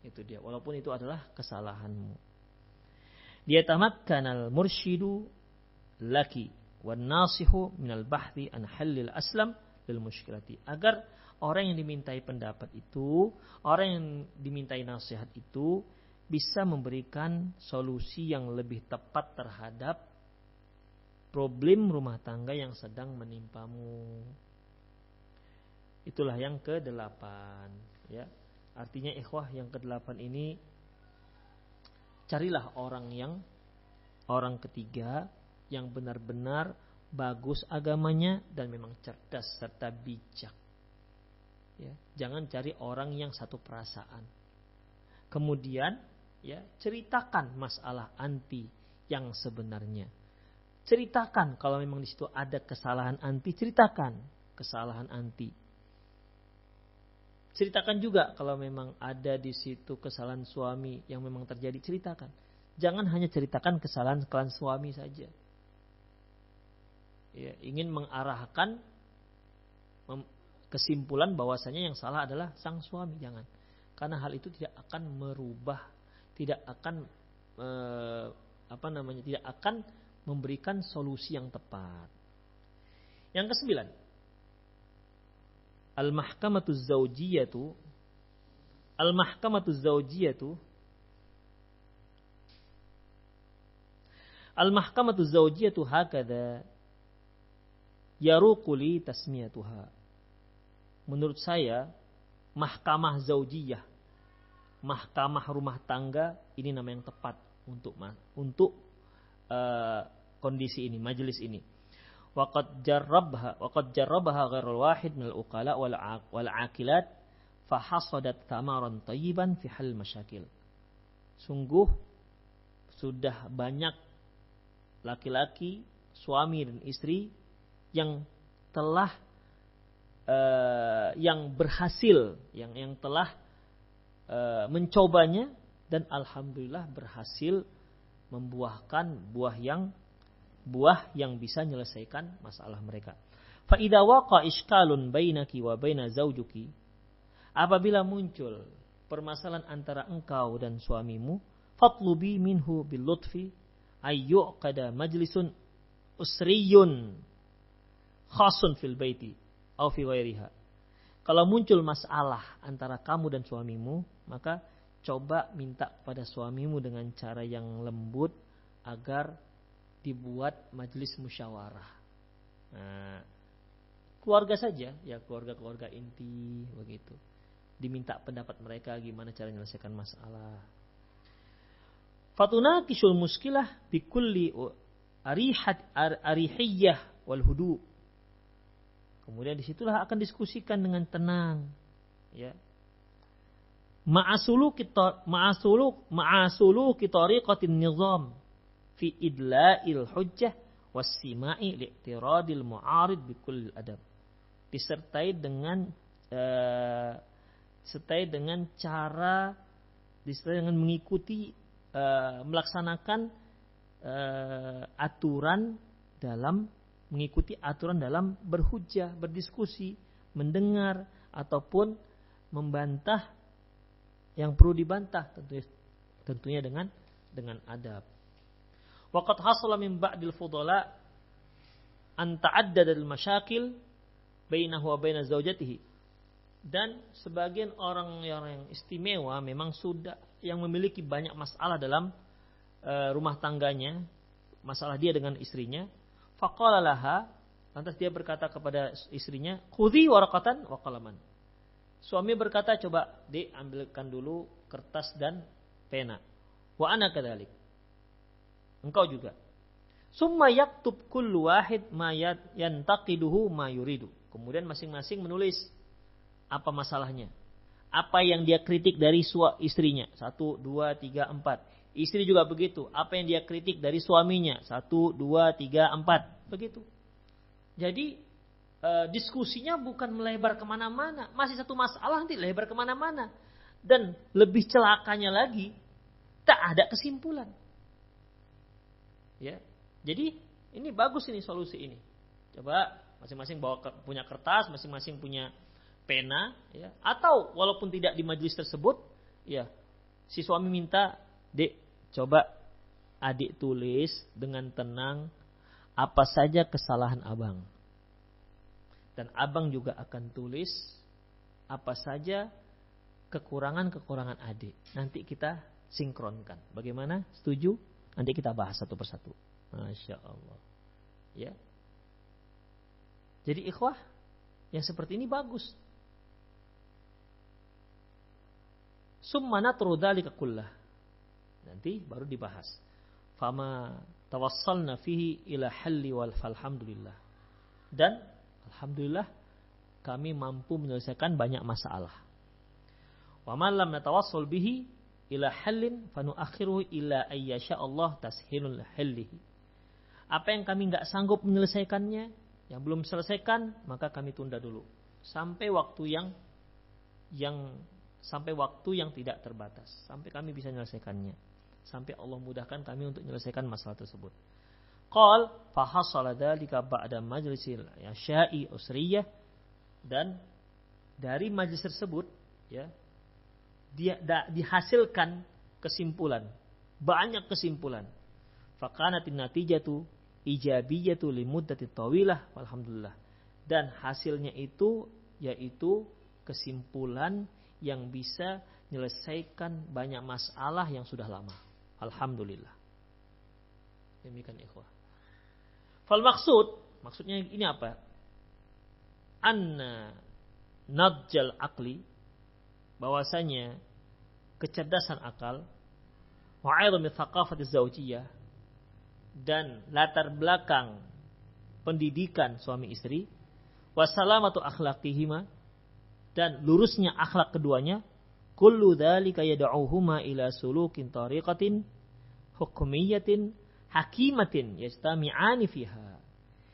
Itu dia, walaupun itu adalah kesalahanmu. Dia tamakkan al-mursyidu laki wan nasihu minal bahthi an halil aslam lil muskilati. Agar orang yang dimintai pendapat itu, orang yang dimintai nasihat itu bisa memberikan solusi yang lebih tepat terhadap problem rumah tangga yang sedang menimpamu. Itulah yang ke-8 ya. Artinya ikhwah yang ke-8 ini carilah orang yang orang ketiga yang benar-benar bagus agamanya dan memang cerdas serta bijak. Ya, jangan cari orang yang satu perasaan. Kemudian ya, ceritakan masalah anti yang sebenarnya. Ceritakan kalau memang di situ ada kesalahan anti, ceritakan kesalahan anti. Ceritakan juga kalau memang ada di situ kesalahan suami yang memang terjadi, ceritakan. Jangan hanya ceritakan kesalahan-kesalahan suami saja. Ya, ingin mengarahkan kesimpulan bahwasanya yang salah adalah sang suami, jangan. Karena hal itu tidak akan merubah, tidak akan eh, apa namanya, tidak akan memberikan solusi yang tepat. Yang kesembilan, al-mahkamatu zaujiyatu al-mahkamatu zaujiyatu al-mahkamatu zaujiyatu hakada yaruqu li tasmiyatuha menurut saya mahkamah zaujiyah mahkamah rumah tangga ini nama yang tepat untuk untuk uh, kondisi ini, majelis ini. Waqad jarrabha waqad jarrabaha ghairul wahid minal uqala wal wal aqilat fahasadat thamaran tayyiban fi hal masyakil. Sungguh sudah banyak laki-laki, suami dan istri yang telah uh, yang berhasil, yang yang telah uh, mencobanya dan alhamdulillah berhasil membuahkan buah yang buah yang bisa menyelesaikan masalah mereka. Fa idza waqa iskalun bainaki wa baina zaujuki apabila muncul permasalahan antara engkau dan suamimu fatlubi minhu bil lutfi ayyuqada majlisun usriyun khasun fil baiti au fi ghairiha. Kalau muncul masalah antara kamu dan suamimu, maka coba minta kepada suamimu dengan cara yang lembut agar dibuat majelis musyawarah. Nah, keluarga saja, ya keluarga-keluarga inti begitu. Diminta pendapat mereka gimana cara menyelesaikan masalah. Fatuna kisul muskilah bikulli arihat arihiyah wal hudu. Kemudian di situlah akan diskusikan dengan tenang, ya ma'asulu kita ma'asulu ma'asulu kitariqatin nizam. Fi idla'il hujjah wasima'i li'tiradil mu'arid bikul adab. Disertai dengan uh, sertai dengan cara disertai dengan mengikuti uh, melaksanakan uh, aturan dalam mengikuti aturan dalam berhujah, berdiskusi, mendengar ataupun membantah yang perlu dibantah tentunya tentunya dengan dengan adab. Waqad hasala min ba'dil fudala an ta'addada al masyakil bainahu wa baina zawjatihi. Dan sebagian orang yang, yang istimewa memang sudah yang memiliki banyak masalah dalam uh, rumah tangganya, masalah dia dengan istrinya. Faqala laha, lantas dia berkata kepada istrinya, "Khudhi waraqatan wa qalaman." Suami berkata, coba di ambilkan dulu kertas dan pena. Wa ana kadalik. Engkau juga. Summa yaktub kullu wahid ma yantaqiduhu ma yuridu. Kemudian masing-masing menulis apa masalahnya. Apa yang dia kritik dari istrinya. Satu, dua, tiga, empat. Istri juga begitu. Apa yang dia kritik dari suaminya. Satu, dua, tiga, empat. Begitu. Jadi e, diskusinya bukan melebar ke mana-mana. Masih satu masalah nanti lebar ke mana-mana. Dan lebih celakanya lagi, tak ada kesimpulan. Ya, jadi ini bagus ini solusi ini. Coba masing-masing bawa punya kertas, masing-masing punya pena, ya. Atau walaupun tidak di majelis tersebut, ya si suami minta, dek coba adik tulis dengan tenang apa saja kesalahan abang dan abang juga akan tulis apa saja kekurangan-kekurangan adik. Nanti kita sinkronkan. Bagaimana? Setuju? Nanti kita bahas satu persatu. Masya Allah. Ya. Jadi ikhwah, yang seperti ini bagus. Summa natru dzalika kullah. Nanti baru dibahas. Fama tawassalna fihi ila halli wal falhamdulillah. Dan Alhamdulillah kami mampu menyelesaikan banyak masalah. Wa man lam natawassul bihi ila hallin fanuakhiruhu ila ayyasha Allah tashilul hallihi. Apa yang kami nggak sanggup menyelesaikannya, yang belum selesaikan, maka kami tunda dulu sampai waktu yang yang sampai waktu yang tidak terbatas, sampai kami bisa menyelesaikannya, sampai Allah mudahkan kami untuk menyelesaikan masalah tersebut. Qal fahasala dzalika ba'da majlisil sya'i usriyah. Dan dari majlis tersebut ya dia da, dihasilkan kesimpulan banyak kesimpulan. Fakanatin natijatu ijabiyatu limuddati tawilah alhamdulillah dan hasilnya itu yaitu kesimpulan yang bisa menyelesaikan banyak masalah yang sudah lama. Alhamdulillah. Demikian ikhwah Fal maksud, maksudnya ini apa? Anna nadjal akli, bahwasanya kecerdasan akal, dan latar belakang pendidikan suami istri, wassalamatu akhlaqihima dan lurusnya akhlak keduanya, kullu dzalika yad'uhuma ila sulukin tariqatin hukmiyatin hakimatin yastami'ani fiha.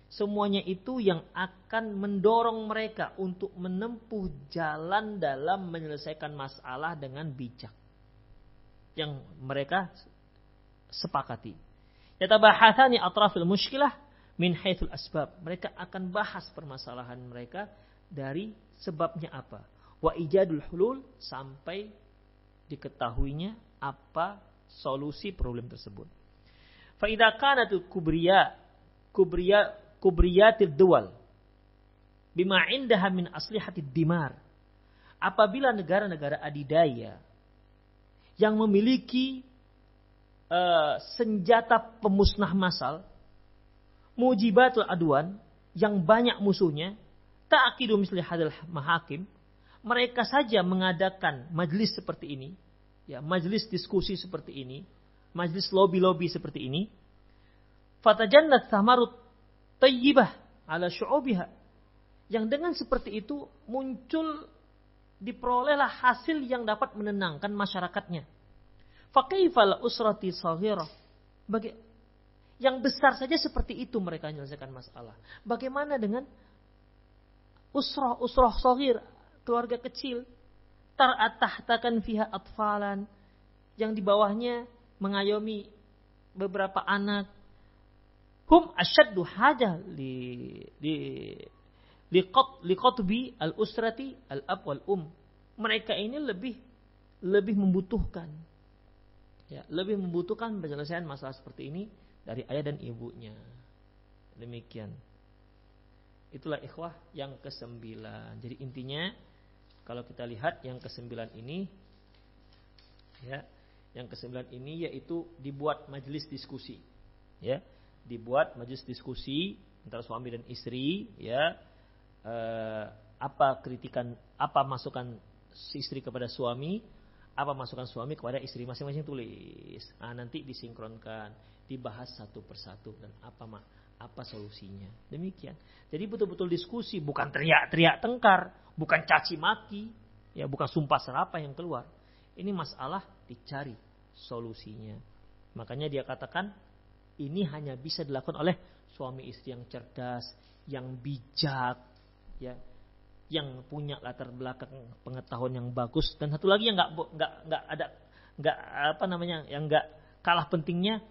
Semuanya itu yang akan mendorong mereka untuk menempuh jalan dalam menyelesaikan masalah dengan bijak. Yang mereka sepakati. Yatabahathani atrafil muskilah min haithul asbab. Mereka akan bahas permasalahan mereka dari sebabnya apa. Wa ijadul hulul sampai diketahuinya apa solusi problem tersebut. Fa idza kanat kubriya kubriya kubriyatil dual bima indaha min aslihatid dimar. Apabila negara-negara adidaya yang memiliki uh, senjata pemusnah massal, mujibatul aduan yang banyak musuhnya, ta'akidu misli hadal mahakim, mereka saja mengadakan majlis seperti ini, ya, majlis diskusi seperti ini, majlis lobby-lobby seperti ini, fatajannat samarut tayyibah ala syu'ubiha. Yang dengan seperti itu muncul diperolehlah hasil yang dapat menenangkan masyarakatnya. Fakaifal usrati saghirah. Bagi yang besar saja seperti itu mereka menyelesaikan masalah. Bagaimana dengan usrah usrah saghir, keluarga kecil, taratahtakan fiha atfalan yang di bawahnya mengayomi beberapa anak. Hum asyaddu hajah li li liqat liqatbi al usrati al ab wal um mereka ini lebih lebih membutuhkan. Ya lebih membutuhkan penyelesaian masalah seperti ini dari ayah dan ibunya. Demikian. Itulah ikhwah yang kesembilan. Jadi intinya kalau kita lihat yang kesembilan ini ya yang kesembilan ini yaitu dibuat majelis diskusi. Ya dibuat majelis diskusi antara suami dan istri ya. Eh, apa kritikan apa masukan istri kepada suami apa masukan suami kepada istri masing-masing tulis. Nah, nanti disinkronkan dibahas satu persatu dan apa mak apa solusinya. Demikian. Jadi betul-betul diskusi bukan teriak-teriak tengkar bukan caci maki ya bukan sumpah serapah yang keluar. Ini masalah dicari solusinya makanya dia katakan ini hanya bisa dilakukan oleh suami istri yang cerdas, yang bijak, ya, yang punya latar belakang pengetahuan yang bagus dan satu lagi yang nggak nggak nggak ada nggak apa namanya yang nggak kalah pentingnya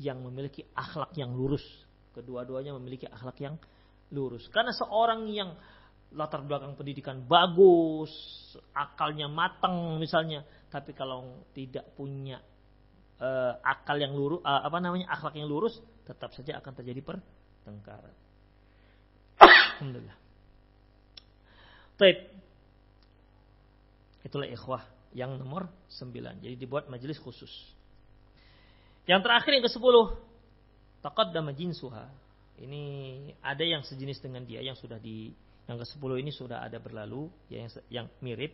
yang memiliki akhlak yang lurus. Kedua-duanya memiliki akhlak yang lurus. Karena seorang yang latar belakang pendidikan bagus, akalnya matang misalnya, tapi kalau tidak punya uh, akal yang lurus, uh, apa namanya akhlak yang lurus, tetap saja akan terjadi pertengkaran. Alhamdulillah. Taib. Itulah ikhwah yang nomor 9. Jadi dibuat majelis khusus. Yang terakhir yang ke-10. Taqaddama jinsuha. Ini ada yang sejenis dengan dia yang sudah di yang ke-10 ini sudah ada berlalu ya, yang yang mirip.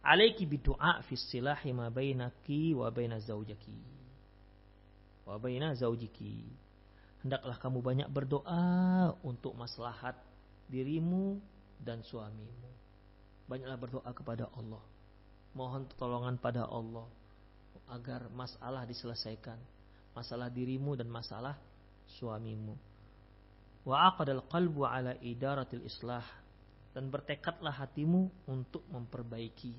Alaiki bidu'a fi silahi ma bainaki wa zaujaki wa baina zaujiki. Hendaklah kamu banyak berdoa untuk maslahat dirimu dan suamimu. Banyaklah berdoa kepada Allah. Mohon pertolongan pada Allah agar masalah diselesaikan. Masalah dirimu dan masalah suamimu. Wa aqadal qalbu ala idaratil islah dan bertekadlah hatimu untuk memperbaiki.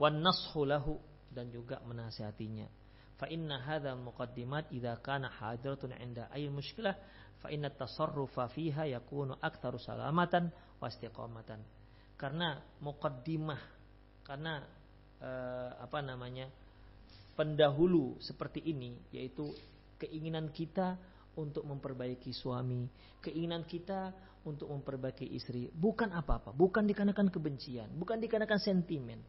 Wan nashu lahu dan juga menasihatinya fa inna hadha muqaddimat idza kana hadiratun 'inda ay mushkilah fa inna aktsaru salamatan wa istiqamatan karena muqaddimah karena eh, apa namanya pendahulu seperti ini yaitu keinginan kita untuk memperbaiki suami, keinginan kita untuk memperbaiki istri, bukan apa-apa, bukan dikarenakan kebencian, bukan dikarenakan sentimen,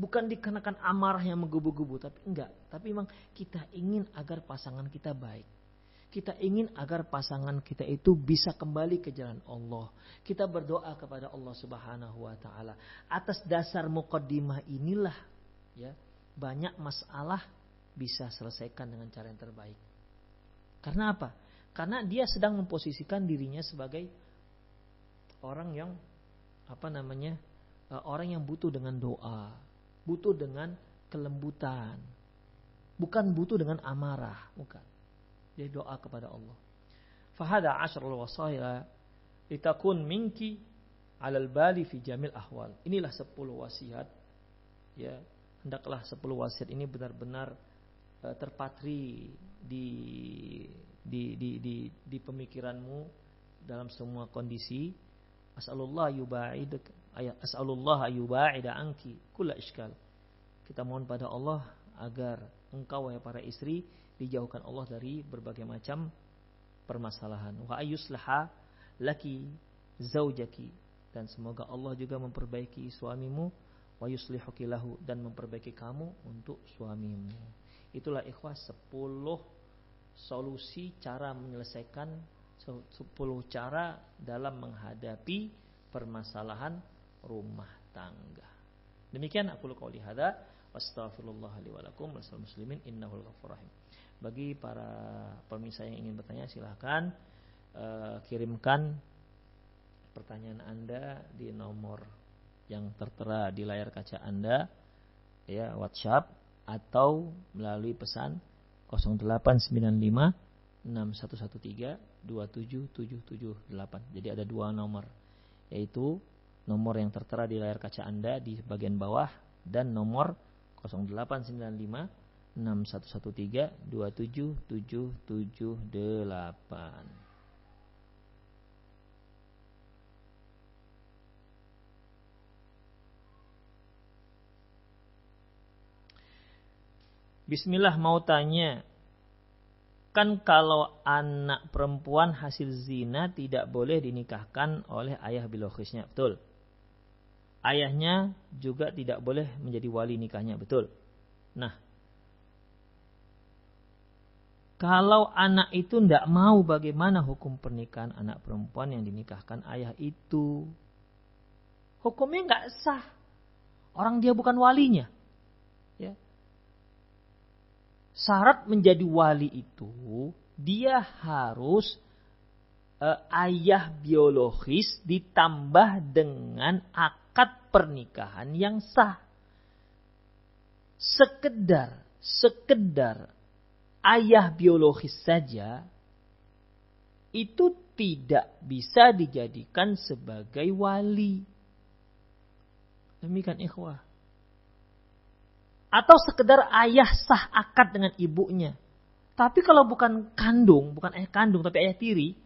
Bukan dikarenakan amarah yang menggebu-gebu, tapi enggak. Tapi memang kita ingin agar pasangan kita baik. Kita ingin agar pasangan kita itu bisa kembali ke jalan Allah. Kita berdoa kepada Allah Subhanahu wa taala. Atas dasar mukaddimah inilah ya, banyak masalah bisa selesaikan dengan cara yang terbaik. Karena apa? Karena dia sedang memposisikan dirinya sebagai orang yang apa namanya? Eh, orang yang butuh dengan doa, butuh dengan kelembutan. Bukan butuh dengan amarah, bukan. Dia doa kepada Allah. Fahada asyrul wasaila litakun minki alal bali fi jamil ahwal. Inilah sepuluh wasiat. Ya, hendaklah sepuluh wasiat ini benar-benar uh, terpatri di di di di di pemikiranmu dalam semua kondisi. As'alullah yuba'idak ayat as'alullah yubaida anki kulla iskal. Kita mohon pada Allah agar engkau ya para istri dijauhkan Allah dari berbagai macam permasalahan. Wa ayuslaha laki zaujaki dan semoga Allah juga memperbaiki suamimu wa yuslihuki lahu dan memperbaiki kamu untuk suamimu. Itulah ikhwah 10 solusi cara menyelesaikan 10 cara dalam menghadapi permasalahan rumah tangga. Demikian aku qauli hadza Astaghfirullah li walakum muslimin rahim. Bagi para pemirsa yang ingin bertanya silahkan uh, kirimkan pertanyaan Anda di nomor yang tertera di layar kaca Anda ya WhatsApp atau melalui pesan 0895 6113 27778. Jadi ada dua nomor yaitu nomor yang tertera di layar kaca Anda di bagian bawah dan nomor 0895 6113 27778. Bismillah mau tanya, kan kalau anak perempuan hasil zina tidak boleh dinikahkan oleh ayah biologisnya, betul? Ayahnya juga tidak boleh menjadi wali nikahnya, betul. Nah, kalau anak itu tidak mau bagaimana hukum pernikahan anak perempuan yang dinikahkan ayah itu? Hukumnya nggak sah. Orang dia bukan walinya. Ya. Syarat menjadi wali itu dia harus uh, ayah biologis ditambah dengan akal pernikahan yang sah. Sekedar, sekedar ayah biologis saja itu tidak bisa dijadikan sebagai wali. Demikian ikhwah. Atau sekedar ayah sah akad dengan ibunya. Tapi kalau bukan kandung, bukan ayah kandung tapi ayah tiri,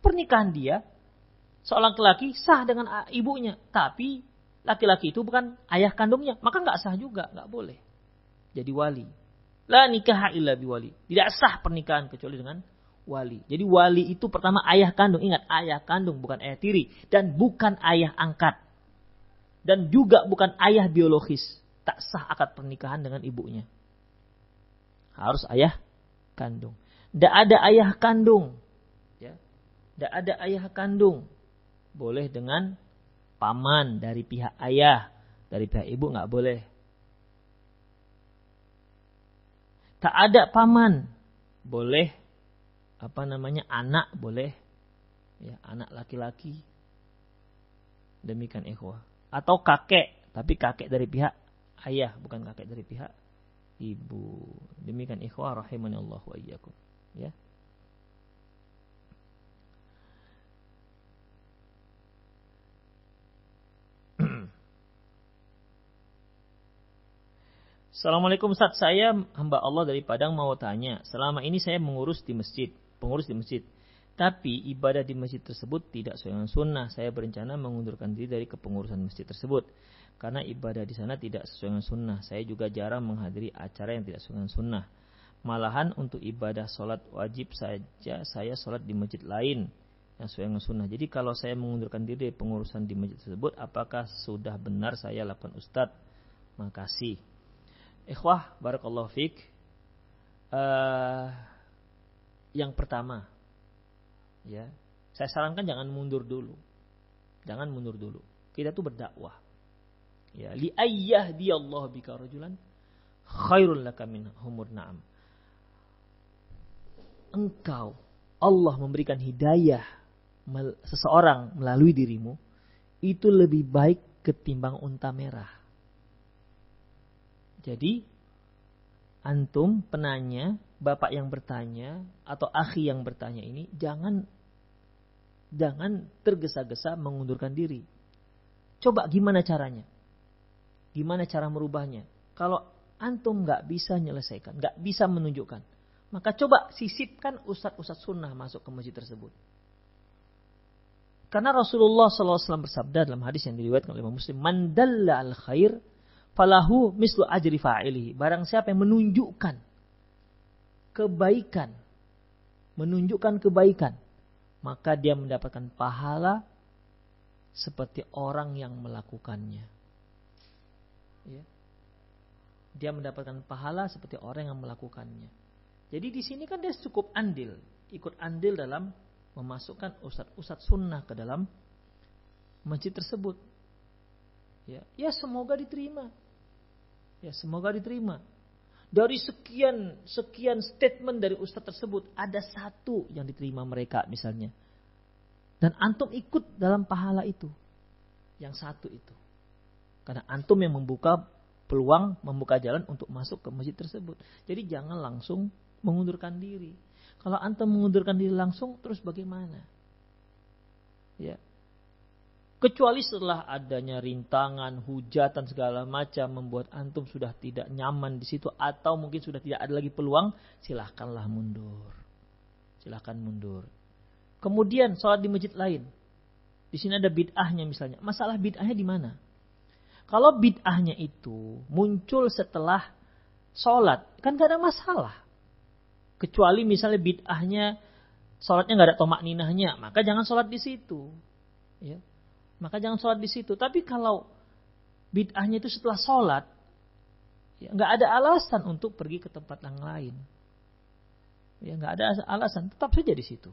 pernikahan dia seorang laki-laki sah dengan ibunya, tapi laki-laki itu bukan ayah kandungnya, maka nggak sah juga, nggak boleh jadi wali. La nikah illa biwali. Tidak sah pernikahan kecuali dengan wali. Jadi wali itu pertama ayah kandung. Ingat, ayah kandung bukan ayah tiri dan bukan ayah angkat. Dan juga bukan ayah biologis. Tak sah akad pernikahan dengan ibunya. Harus ayah kandung. Tidak ada ayah kandung. Ya. Tidak ada ayah kandung. Boleh dengan paman dari pihak ayah, dari pihak ibu nggak boleh. Tak ada paman, boleh apa namanya anak boleh, ya anak laki-laki. Demikian ikhwah. Atau kakek, tapi kakek dari pihak ayah, bukan kakek dari pihak ibu. Demikian ikhwah rahimani Allah wa iyyakum. Ya. Assalamualaikum Ustaz, saya hamba Allah dari Padang mau tanya. Selama ini saya mengurus di masjid, pengurus di masjid. Tapi ibadah di masjid tersebut tidak sesuai dengan sunnah. Saya berencana mengundurkan diri dari kepengurusan masjid tersebut. Karena ibadah di sana tidak sesuai dengan sunnah. Saya juga jarang menghadiri acara yang tidak sesuai dengan sunnah. Malahan untuk ibadah sholat wajib saja saya sholat di masjid lain yang sesuai dengan sunnah. Jadi kalau saya mengundurkan diri dari pengurusan di masjid tersebut, apakah sudah benar saya lakukan Ustadz? Makasih. Ikhwah, barakallahu fiq. Uh, yang pertama, ya, saya sarankan jangan mundur dulu. Jangan mundur dulu. Kita tuh berdakwah. Ya, li ayyah di Allah bika rajulan khairul laka min humur na'am. engkau Allah memberikan hidayah seseorang melalui dirimu, itu lebih baik ketimbang unta merah. Jadi, antum penanya, bapak yang bertanya, atau akhi yang bertanya ini, jangan jangan tergesa-gesa mengundurkan diri. Coba gimana caranya? Gimana cara merubahnya? Kalau antum nggak bisa menyelesaikan, nggak bisa menunjukkan, maka coba sisipkan ustadz-ustadz sunnah masuk ke masjid tersebut. Karena Rasulullah SAW bersabda dalam hadis yang diriwayatkan oleh Muslim, "Mandalla al khair falahu mislu ajri fa'ili." Barang siapa yang menunjukkan kebaikan, menunjukkan kebaikan, maka dia mendapatkan pahala seperti orang yang melakukannya. Ya. Dia mendapatkan pahala seperti orang yang melakukannya. Jadi di sini kan dia cukup andil, ikut andil dalam memasukkan ustadz-ustadz sunnah ke dalam masjid tersebut. Ya, ya semoga diterima. Ya, semoga diterima. Dari sekian sekian statement dari ustadz tersebut, ada satu yang diterima mereka misalnya. Dan antum ikut dalam pahala itu. Yang satu itu. Karena antum yang membuka peluang, membuka jalan untuk masuk ke masjid tersebut. Jadi jangan langsung mengundurkan diri. Kalau antum mengundurkan diri langsung, terus bagaimana? Ya. Kecuali setelah adanya rintangan, hujatan segala macam membuat antum sudah tidak nyaman di situ atau mungkin sudah tidak ada lagi peluang, silahkanlah mundur. Silahkan mundur. Kemudian sholat di masjid lain. Di sini ada bid'ahnya misalnya. Masalah bid'ahnya di mana? Kalau bid'ahnya itu muncul setelah sholat, kan gak ada masalah. Kecuali misalnya bid'ahnya sholatnya nggak ada tomak ninahnya, maka jangan sholat di situ. Ya. Maka jangan sholat di situ. Tapi kalau bid'ahnya itu setelah sholat, ya nggak ada alasan untuk pergi ke tempat yang lain. Ya nggak ada alasan, tetap saja di situ.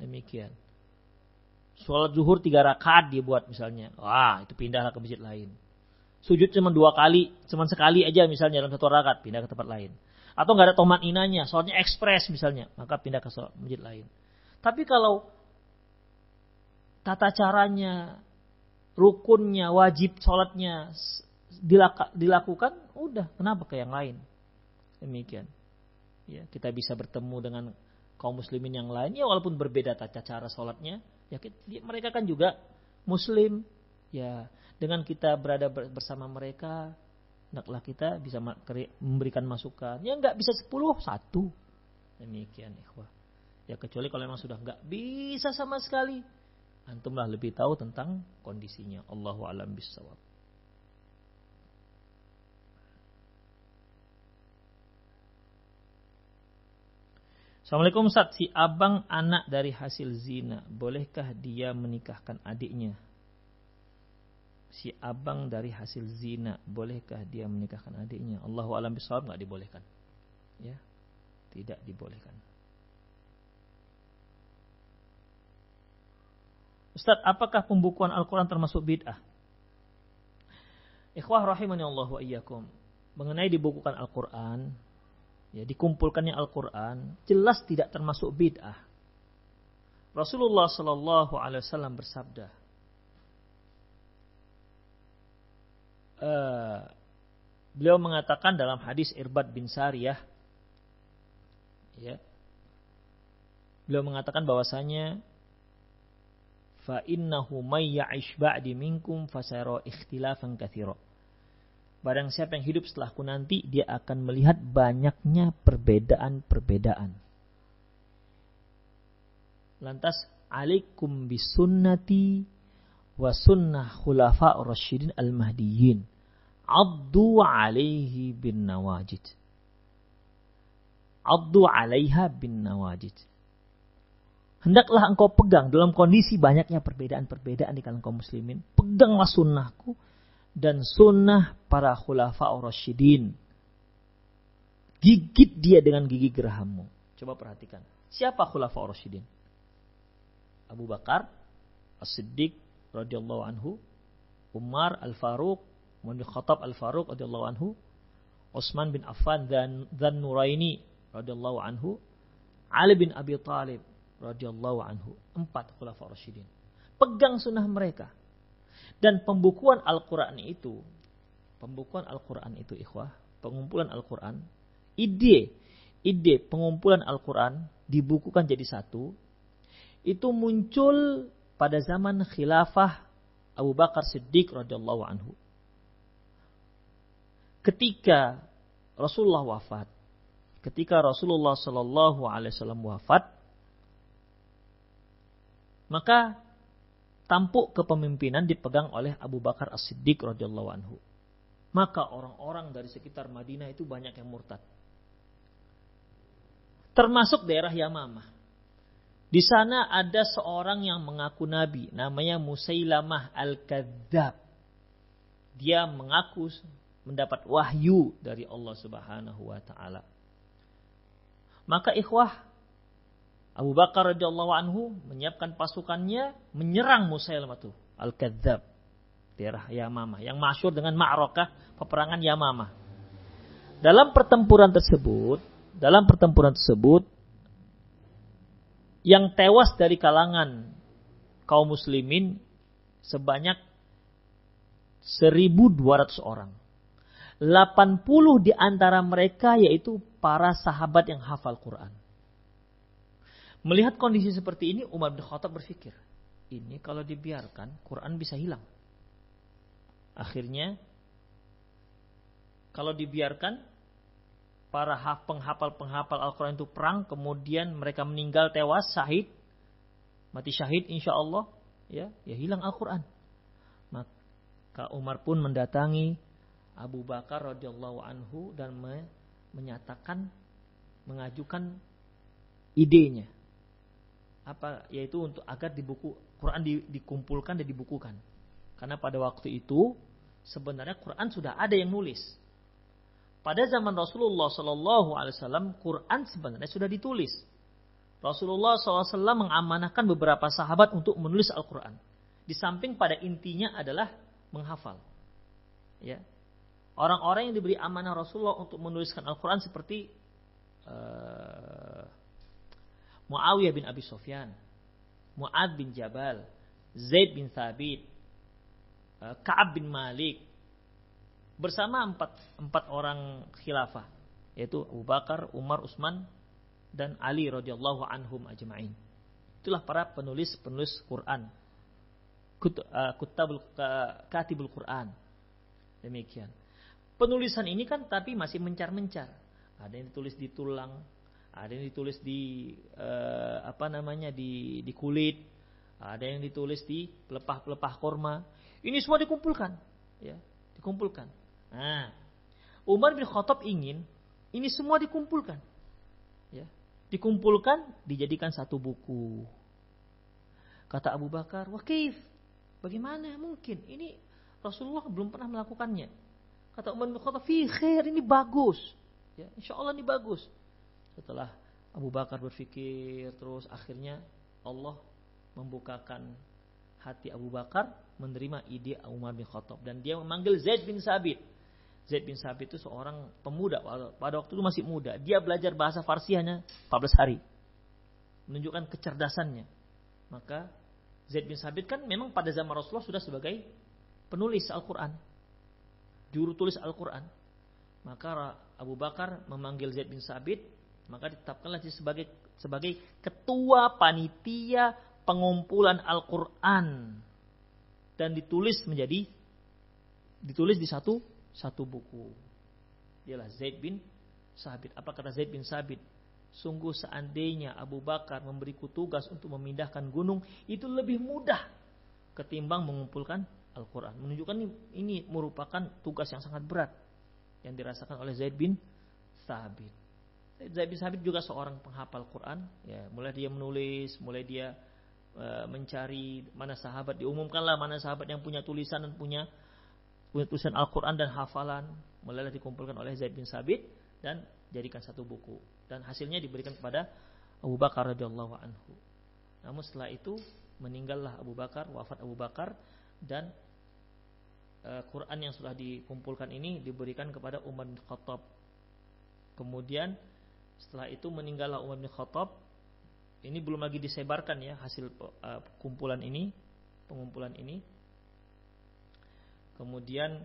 Demikian. Sholat zuhur tiga rakaat dia buat misalnya. Wah, itu pindahlah ke masjid lain. Sujud cuma dua kali, cuma sekali aja misalnya dalam satu rakaat, pindah ke tempat lain. Atau nggak ada tomat inanya, sholatnya ekspres misalnya, maka pindah ke masjid lain. Tapi kalau tata caranya, rukunnya, wajib sholatnya dilakukan, udah, kenapa ke yang lain? Demikian. Ya, kita bisa bertemu dengan kaum muslimin yang lain, ya walaupun berbeda tata cara sholatnya, ya mereka kan juga muslim, ya dengan kita berada bersama mereka hendaklah kita bisa memberikan masukan. Ya nggak bisa sepuluh satu. Demikian ikhwah. Ya kecuali kalau memang sudah nggak bisa sama sekali. Antumlah lebih tahu tentang kondisinya. Allahu alam bisawab. Assalamualaikum Ustaz, si abang anak dari hasil zina, bolehkah dia menikahkan adiknya? si abang dari hasil zina bolehkah dia menikahkan adiknya Allahu alam bisawab nggak dibolehkan ya tidak dibolehkan Ustaz, apakah pembukuan Al-Quran termasuk bid'ah? Ikhwah rahimani Allah wa iyyakum. Mengenai dibukukan Al-Quran, ya, dikumpulkannya Al-Quran, jelas tidak termasuk bid'ah. Rasulullah Sallallahu Alaihi Wasallam bersabda, uh, beliau mengatakan dalam hadis Irbad bin Sariyah ya beliau mengatakan bahwasanya fa innahu may ya'ish ba'di minkum fasara ikhtilafan katsira Barang siapa yang hidup setelahku nanti dia akan melihat banyaknya perbedaan-perbedaan. Lantas alaikum bisunnati wa sunnah khulafa rasyidin al-mahdiyyin. Addu alaihi bin nawajid. Addu alaiha bin nawajid hendaklah engkau pegang dalam kondisi banyaknya perbedaan-perbedaan di kalangan kaum muslimin. Peganglah sunnahku dan sunnah para khulafa rasyidin. Gigit dia dengan gigi gerahammu. Coba perhatikan. Siapa khulafa rasyidin? Abu Bakar As-Siddiq radhiyallahu anhu, Umar Al-Faruq, Umar Khattab Al-Faruq radhiyallahu anhu, Utsman bin Affan dan dan Nuraini radhiyallahu anhu, Ali bin Abi Thalib radhiyallahu anhu, empat khulafa rasyidin. Pegang sunnah mereka. Dan pembukuan Al-Quran itu, pembukuan Al-Quran itu ikhwah, pengumpulan Al-Quran, ide, ide pengumpulan Al-Quran dibukukan jadi satu, itu muncul pada zaman khilafah Abu Bakar Siddiq radhiyallahu anhu. Ketika Rasulullah wafat, ketika Rasulullah Shallallahu Alaihi Wasallam wafat, maka tampuk kepemimpinan dipegang oleh Abu Bakar As-Siddiq radhiyallahu anhu. Maka orang-orang dari sekitar Madinah itu banyak yang murtad. Termasuk daerah Yamamah. Di sana ada seorang yang mengaku nabi, namanya Musailamah Al-Kadzab. Dia mengaku mendapat wahyu dari Allah Subhanahu wa taala. Maka ikhwah Abu Bakar radhiyallahu anhu menyiapkan pasukannya menyerang Musailamah Al-Kadzab daerah Yamamah yang masyur dengan Ma'rakah peperangan Yamamah. Dalam pertempuran tersebut, dalam pertempuran tersebut yang tewas dari kalangan kaum muslimin sebanyak 1200 orang. 80 di antara mereka yaitu para sahabat yang hafal Quran. Melihat kondisi seperti ini, Umar bin Khattab berpikir, ini kalau dibiarkan, Quran bisa hilang. Akhirnya, kalau dibiarkan, para penghafal-penghafal Al-Quran itu perang, kemudian mereka meninggal tewas, syahid, mati syahid insya Allah, ya, ya hilang Al-Quran. Maka Umar pun mendatangi Abu Bakar radhiyallahu anhu dan me menyatakan mengajukan idenya apa yaitu untuk agar di buku Quran di, dikumpulkan dan dibukukan karena pada waktu itu sebenarnya Quran sudah ada yang nulis pada zaman Rasulullah Shallallahu Alaihi Wasallam Quran sebenarnya sudah ditulis Rasulullah SAW mengamanahkan beberapa sahabat untuk menulis Al-Quran. Di samping pada intinya adalah menghafal. Ya, orang-orang yang diberi amanah Rasulullah untuk menuliskan Al-Quran seperti uh, Muawiyah bin Abi Sofyan, Muad bin Jabal, Zaid bin Thabit, uh, Ka'ab bin Malik, bersama empat, empat orang khilafah, yaitu Abu Bakar, Umar, Utsman, dan Ali radhiyallahu anhum ajma'in. Itulah para penulis-penulis Quran. Kut, uh, kutabul, uh, Quran. Demikian. Penulisan ini kan tapi masih mencar-mencar. Ada yang ditulis di tulang, ada yang ditulis di uh, apa namanya di di kulit, ada yang ditulis di pelepah-pelepah korma. Ini semua dikumpulkan, ya, dikumpulkan. Nah, Umar bin Khattab ingin ini semua dikumpulkan, ya, dikumpulkan dijadikan satu buku. Kata Abu Bakar, wakif, bagaimana mungkin? Ini Rasulullah belum pernah melakukannya. Kata Umar bin Khattab, fi khair, ini bagus. Ya, insya Allah ini bagus. Setelah Abu Bakar berpikir terus akhirnya Allah membukakan hati Abu Bakar menerima ide Umar bin Khattab dan dia memanggil Zaid bin Sabit. Zaid bin Sabit itu seorang pemuda pada waktu itu masih muda. Dia belajar bahasa Farsi hanya 14 hari. Menunjukkan kecerdasannya. Maka Zaid bin Sabit kan memang pada zaman Rasulullah sudah sebagai penulis Al-Quran juru tulis Al-Quran. Maka Abu Bakar memanggil Zaid bin Sabit, maka ditetapkanlah dia sebagai sebagai ketua panitia pengumpulan Al-Quran dan ditulis menjadi ditulis di satu satu buku. Dialah Zaid bin Sabit. Apa kata Zaid bin Sabit? Sungguh seandainya Abu Bakar memberiku tugas untuk memindahkan gunung, itu lebih mudah ketimbang mengumpulkan Al-Quran. Menunjukkan ini, ini merupakan tugas yang sangat berat yang dirasakan oleh Zaid bin Thabit. Zaid bin Thabit juga seorang penghafal Quran. Ya, mulai dia menulis, mulai dia e, mencari mana sahabat diumumkanlah mana sahabat yang punya tulisan dan punya punya tulisan Al-Quran dan hafalan. Mulailah dikumpulkan oleh Zaid bin Sabit dan jadikan satu buku. Dan hasilnya diberikan kepada Abu Bakar radhiyallahu anhu. Namun setelah itu meninggallah Abu Bakar, wafat Abu Bakar dan uh, Quran yang sudah dikumpulkan ini diberikan kepada Umar bin Khattab. Kemudian Setelah itu meninggallah Umar bin Khattab. Ini belum lagi disebarkan ya hasil uh, kumpulan ini, pengumpulan ini. Kemudian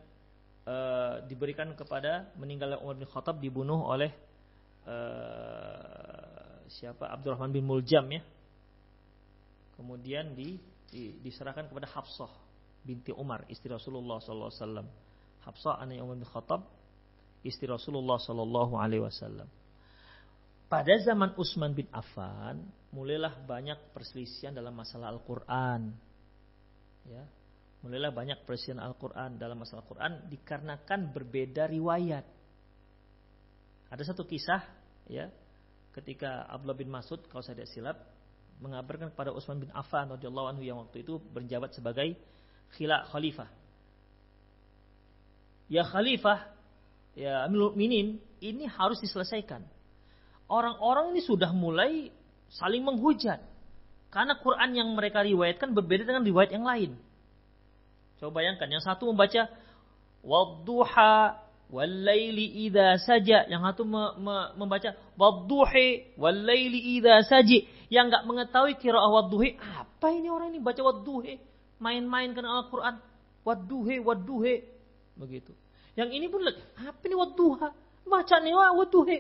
uh, diberikan kepada meninggalnya Umar bin Khattab dibunuh oleh uh, siapa Abdurrahman bin Muljam ya. Kemudian di, di, diserahkan kepada Hafsah binti Umar istri Rasulullah SAW. Hafsah anaknya Umar bin Khattab istri Rasulullah Sallallahu Alaihi Wasallam. Pada zaman Utsman bin Affan, mulailah banyak perselisihan dalam masalah Al-Quran. Ya, mulailah banyak perselisihan Al-Quran dalam masalah Al-Quran dikarenakan berbeda riwayat. Ada satu kisah, ya, ketika Abdullah bin Mas'ud, kalau saya tidak silap, mengabarkan kepada Utsman bin Affan radhiyallahu anhu yang waktu itu berjabat sebagai khilaf khalifah. Ya khalifah, ya Mukminin ini harus diselesaikan. Orang-orang ini sudah mulai saling menghujat. Karena Quran yang mereka riwayatkan berbeda dengan riwayat yang lain. Coba bayangkan, yang satu membaca wadduha walaili idza saja, yang satu me, me, membaca wadduhi walaili idza saji, yang enggak mengetahui qiraah wadduhi, apa ini orang ini baca wadduhi, main-main dengan Al-Qur'an, wadduhi wadduhi, begitu. Yang ini pun apa ini wadduha? Baca nih wadduhe.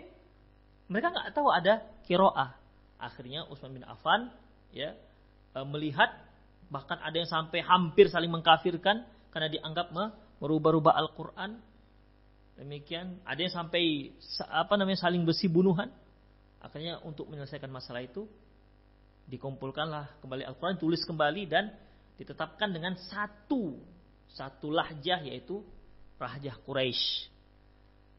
Mereka nggak tahu ada kiroah. Akhirnya Utsman bin Affan ya e, melihat bahkan ada yang sampai hampir saling mengkafirkan karena dianggap merubah-rubah Al-Qur'an. Demikian ada yang sampai apa namanya saling besi bunuhan. Akhirnya untuk menyelesaikan masalah itu dikumpulkanlah kembali Al-Qur'an tulis kembali dan ditetapkan dengan satu satu lahjah yaitu Rahjah Quraisy.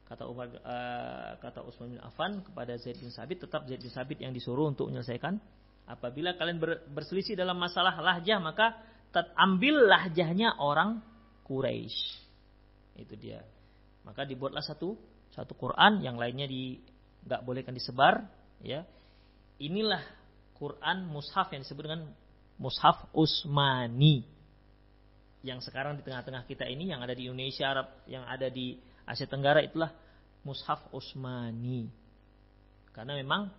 Kata Umar uh, kata Utsman bin Affan kepada Zaid bin Sabit tetap Zaid bin Sabit yang disuruh untuk menyelesaikan apabila kalian ber, berselisih dalam masalah lahjah maka ambil lahjahnya orang Quraisy. Itu dia. Maka dibuatlah satu satu Quran yang lainnya di nggak bolehkan disebar ya. Inilah Quran mushaf yang disebut dengan mushaf Usmani yang sekarang di tengah-tengah kita ini yang ada di Indonesia Arab yang ada di Asia Tenggara itulah mushaf Utsmani karena memang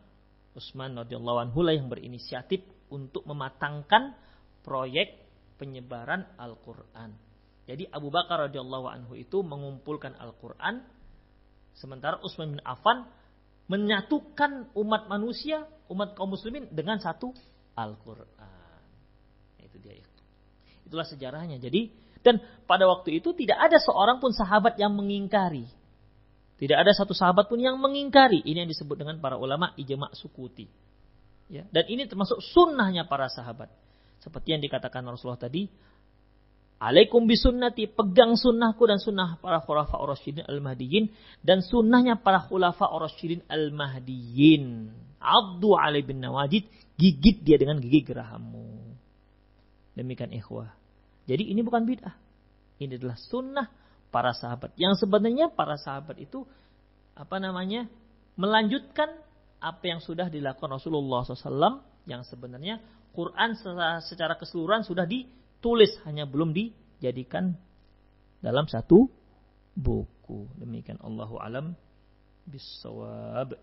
Utsman radhiyallahu anhu lah yang berinisiatif untuk mematangkan proyek penyebaran Al-Qur'an. Jadi Abu Bakar radhiyallahu anhu itu mengumpulkan Al-Qur'an sementara Utsman bin Affan menyatukan umat manusia, umat kaum muslimin dengan satu Al-Qur'an. Itu dia ya. Itulah sejarahnya. Jadi dan pada waktu itu tidak ada seorang pun sahabat yang mengingkari. Tidak ada satu sahabat pun yang mengingkari. Ini yang disebut dengan para ulama ijma' sukuti. Ya, dan ini termasuk sunnahnya para sahabat. Seperti yang dikatakan Rasulullah tadi, Alaikum bisunnati, pegang sunnahku dan sunnah para khulafa rasyidin al-mahdiyyin dan sunnahnya para khulafa rasyidin al-mahdiyyin. Abdu alai bin nawajid, gigit dia dengan gigi gerahammu. Demikian ikhwah. Jadi ini bukan bid'ah. Ini adalah sunnah para sahabat. Yang sebenarnya para sahabat itu apa namanya melanjutkan apa yang sudah dilakukan Rasulullah SAW yang sebenarnya Quran secara, keseluruhan sudah ditulis hanya belum dijadikan dalam satu buku. Demikian Allahu alam bisawab.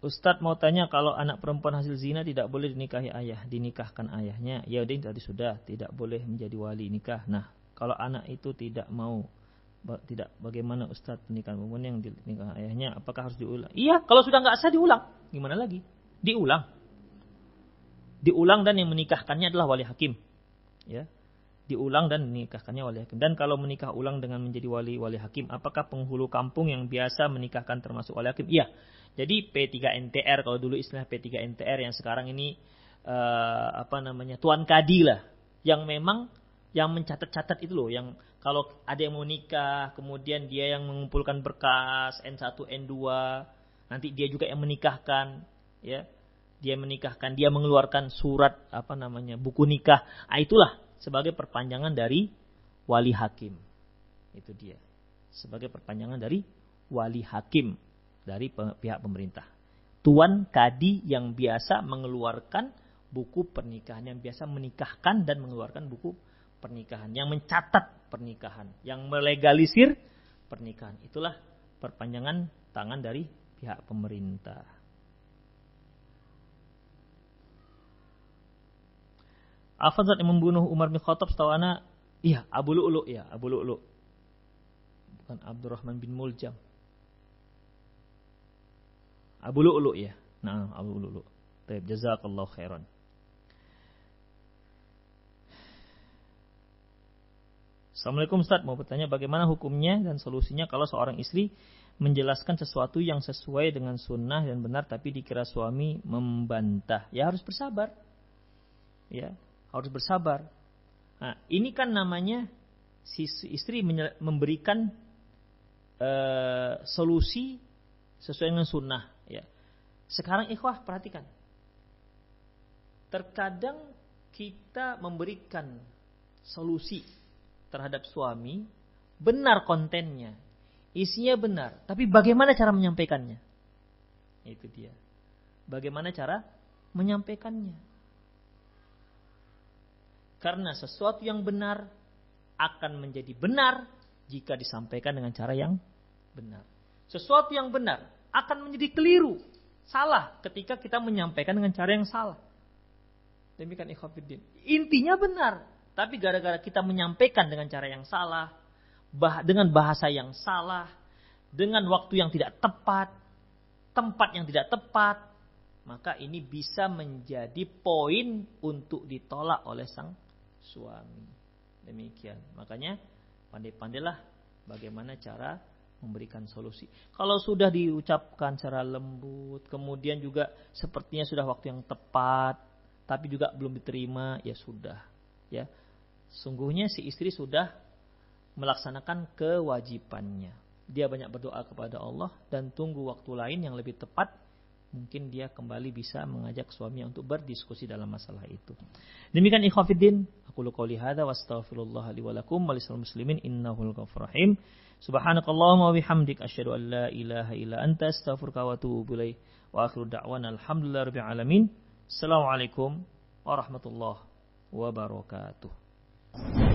Ustadz mau tanya kalau anak perempuan hasil zina tidak boleh dinikahi ayah, dinikahkan ayahnya. Ya udah tadi sudah tidak boleh menjadi wali nikah. Nah, kalau anak itu tidak mau tidak bagaimana Ustadz pernikahan perempuan yang dinikah ayahnya apakah harus diulang? Iya, kalau sudah nggak sah diulang. Gimana lagi? Diulang. Diulang dan yang menikahkannya adalah wali hakim. Ya. Diulang dan menikahkannya wali hakim. Dan kalau menikah ulang dengan menjadi wali wali hakim, apakah penghulu kampung yang biasa menikahkan termasuk wali hakim? Iya. Jadi P3NTR kalau dulu istilah P3NTR yang sekarang ini uh, apa namanya tuan kadi lah yang memang yang mencatat-catat itu loh yang kalau ada yang mau nikah kemudian dia yang mengumpulkan berkas N1 N2 nanti dia juga yang menikahkan ya dia menikahkan dia mengeluarkan surat apa namanya buku nikah ah, itulah sebagai perpanjangan dari wali hakim Itu dia. Sebagai perpanjangan dari wali hakim dari pihak pemerintah. Tuan kadi yang biasa mengeluarkan buku pernikahan, yang biasa menikahkan dan mengeluarkan buku pernikahan, yang mencatat pernikahan, yang melegalisir pernikahan. Itulah perpanjangan tangan dari pihak pemerintah. Apa yang membunuh Umar bin Khattab setahu anak? Iya, Abu Lu'lu ya, Abu Lu'lu. Bukan Abdurrahman bin Muljam. Abu Lu'lu ya. Nah, Abu Lu'lu. Baik, jazakallah khairan. Assalamualaikum Ustaz, mau bertanya bagaimana hukumnya dan solusinya kalau seorang istri menjelaskan sesuatu yang sesuai dengan sunnah dan benar tapi dikira suami membantah. Ya harus bersabar. Ya, harus bersabar. Nah, ini kan namanya si istri memberikan uh, solusi sesuai dengan sunnah. Ya. Sekarang ikhwah perhatikan. Terkadang kita memberikan solusi terhadap suami benar kontennya, isinya benar, tapi bagaimana cara menyampaikannya? Itu dia. Bagaimana cara menyampaikannya? Karena sesuatu yang benar akan menjadi benar jika disampaikan dengan cara yang benar. Sesuatu yang benar akan menjadi keliru, salah ketika kita menyampaikan dengan cara yang salah. Demikian ikhwafiddin. Intinya benar, tapi gara-gara kita menyampaikan dengan cara yang salah, bah dengan bahasa yang salah, dengan waktu yang tidak tepat, tempat yang tidak tepat, maka ini bisa menjadi poin untuk ditolak oleh sang suami. Demikian. Makanya pandai-pandailah bagaimana cara memberikan solusi. Kalau sudah diucapkan secara lembut, kemudian juga sepertinya sudah waktu yang tepat, tapi juga belum diterima, ya sudah. Ya, sungguhnya si istri sudah melaksanakan kewajibannya. Dia banyak berdoa kepada Allah dan tunggu waktu lain yang lebih tepat mungkin dia kembali bisa mengajak suaminya untuk berdiskusi dalam masalah itu. Demikian ikhwatiddin, aku qouli hadza wa astaghfirullah li wa wa lisal muslimin innahul ghafurur. Subhanakallahumma wa bihamdik asyhadu an la ilaha illa anta astaghfiruka wa atubu ilaik. Wa akhiru da'wana alhamdulillahi rabbil alamin. Assalamualaikum warahmatullahi wabarakatuh.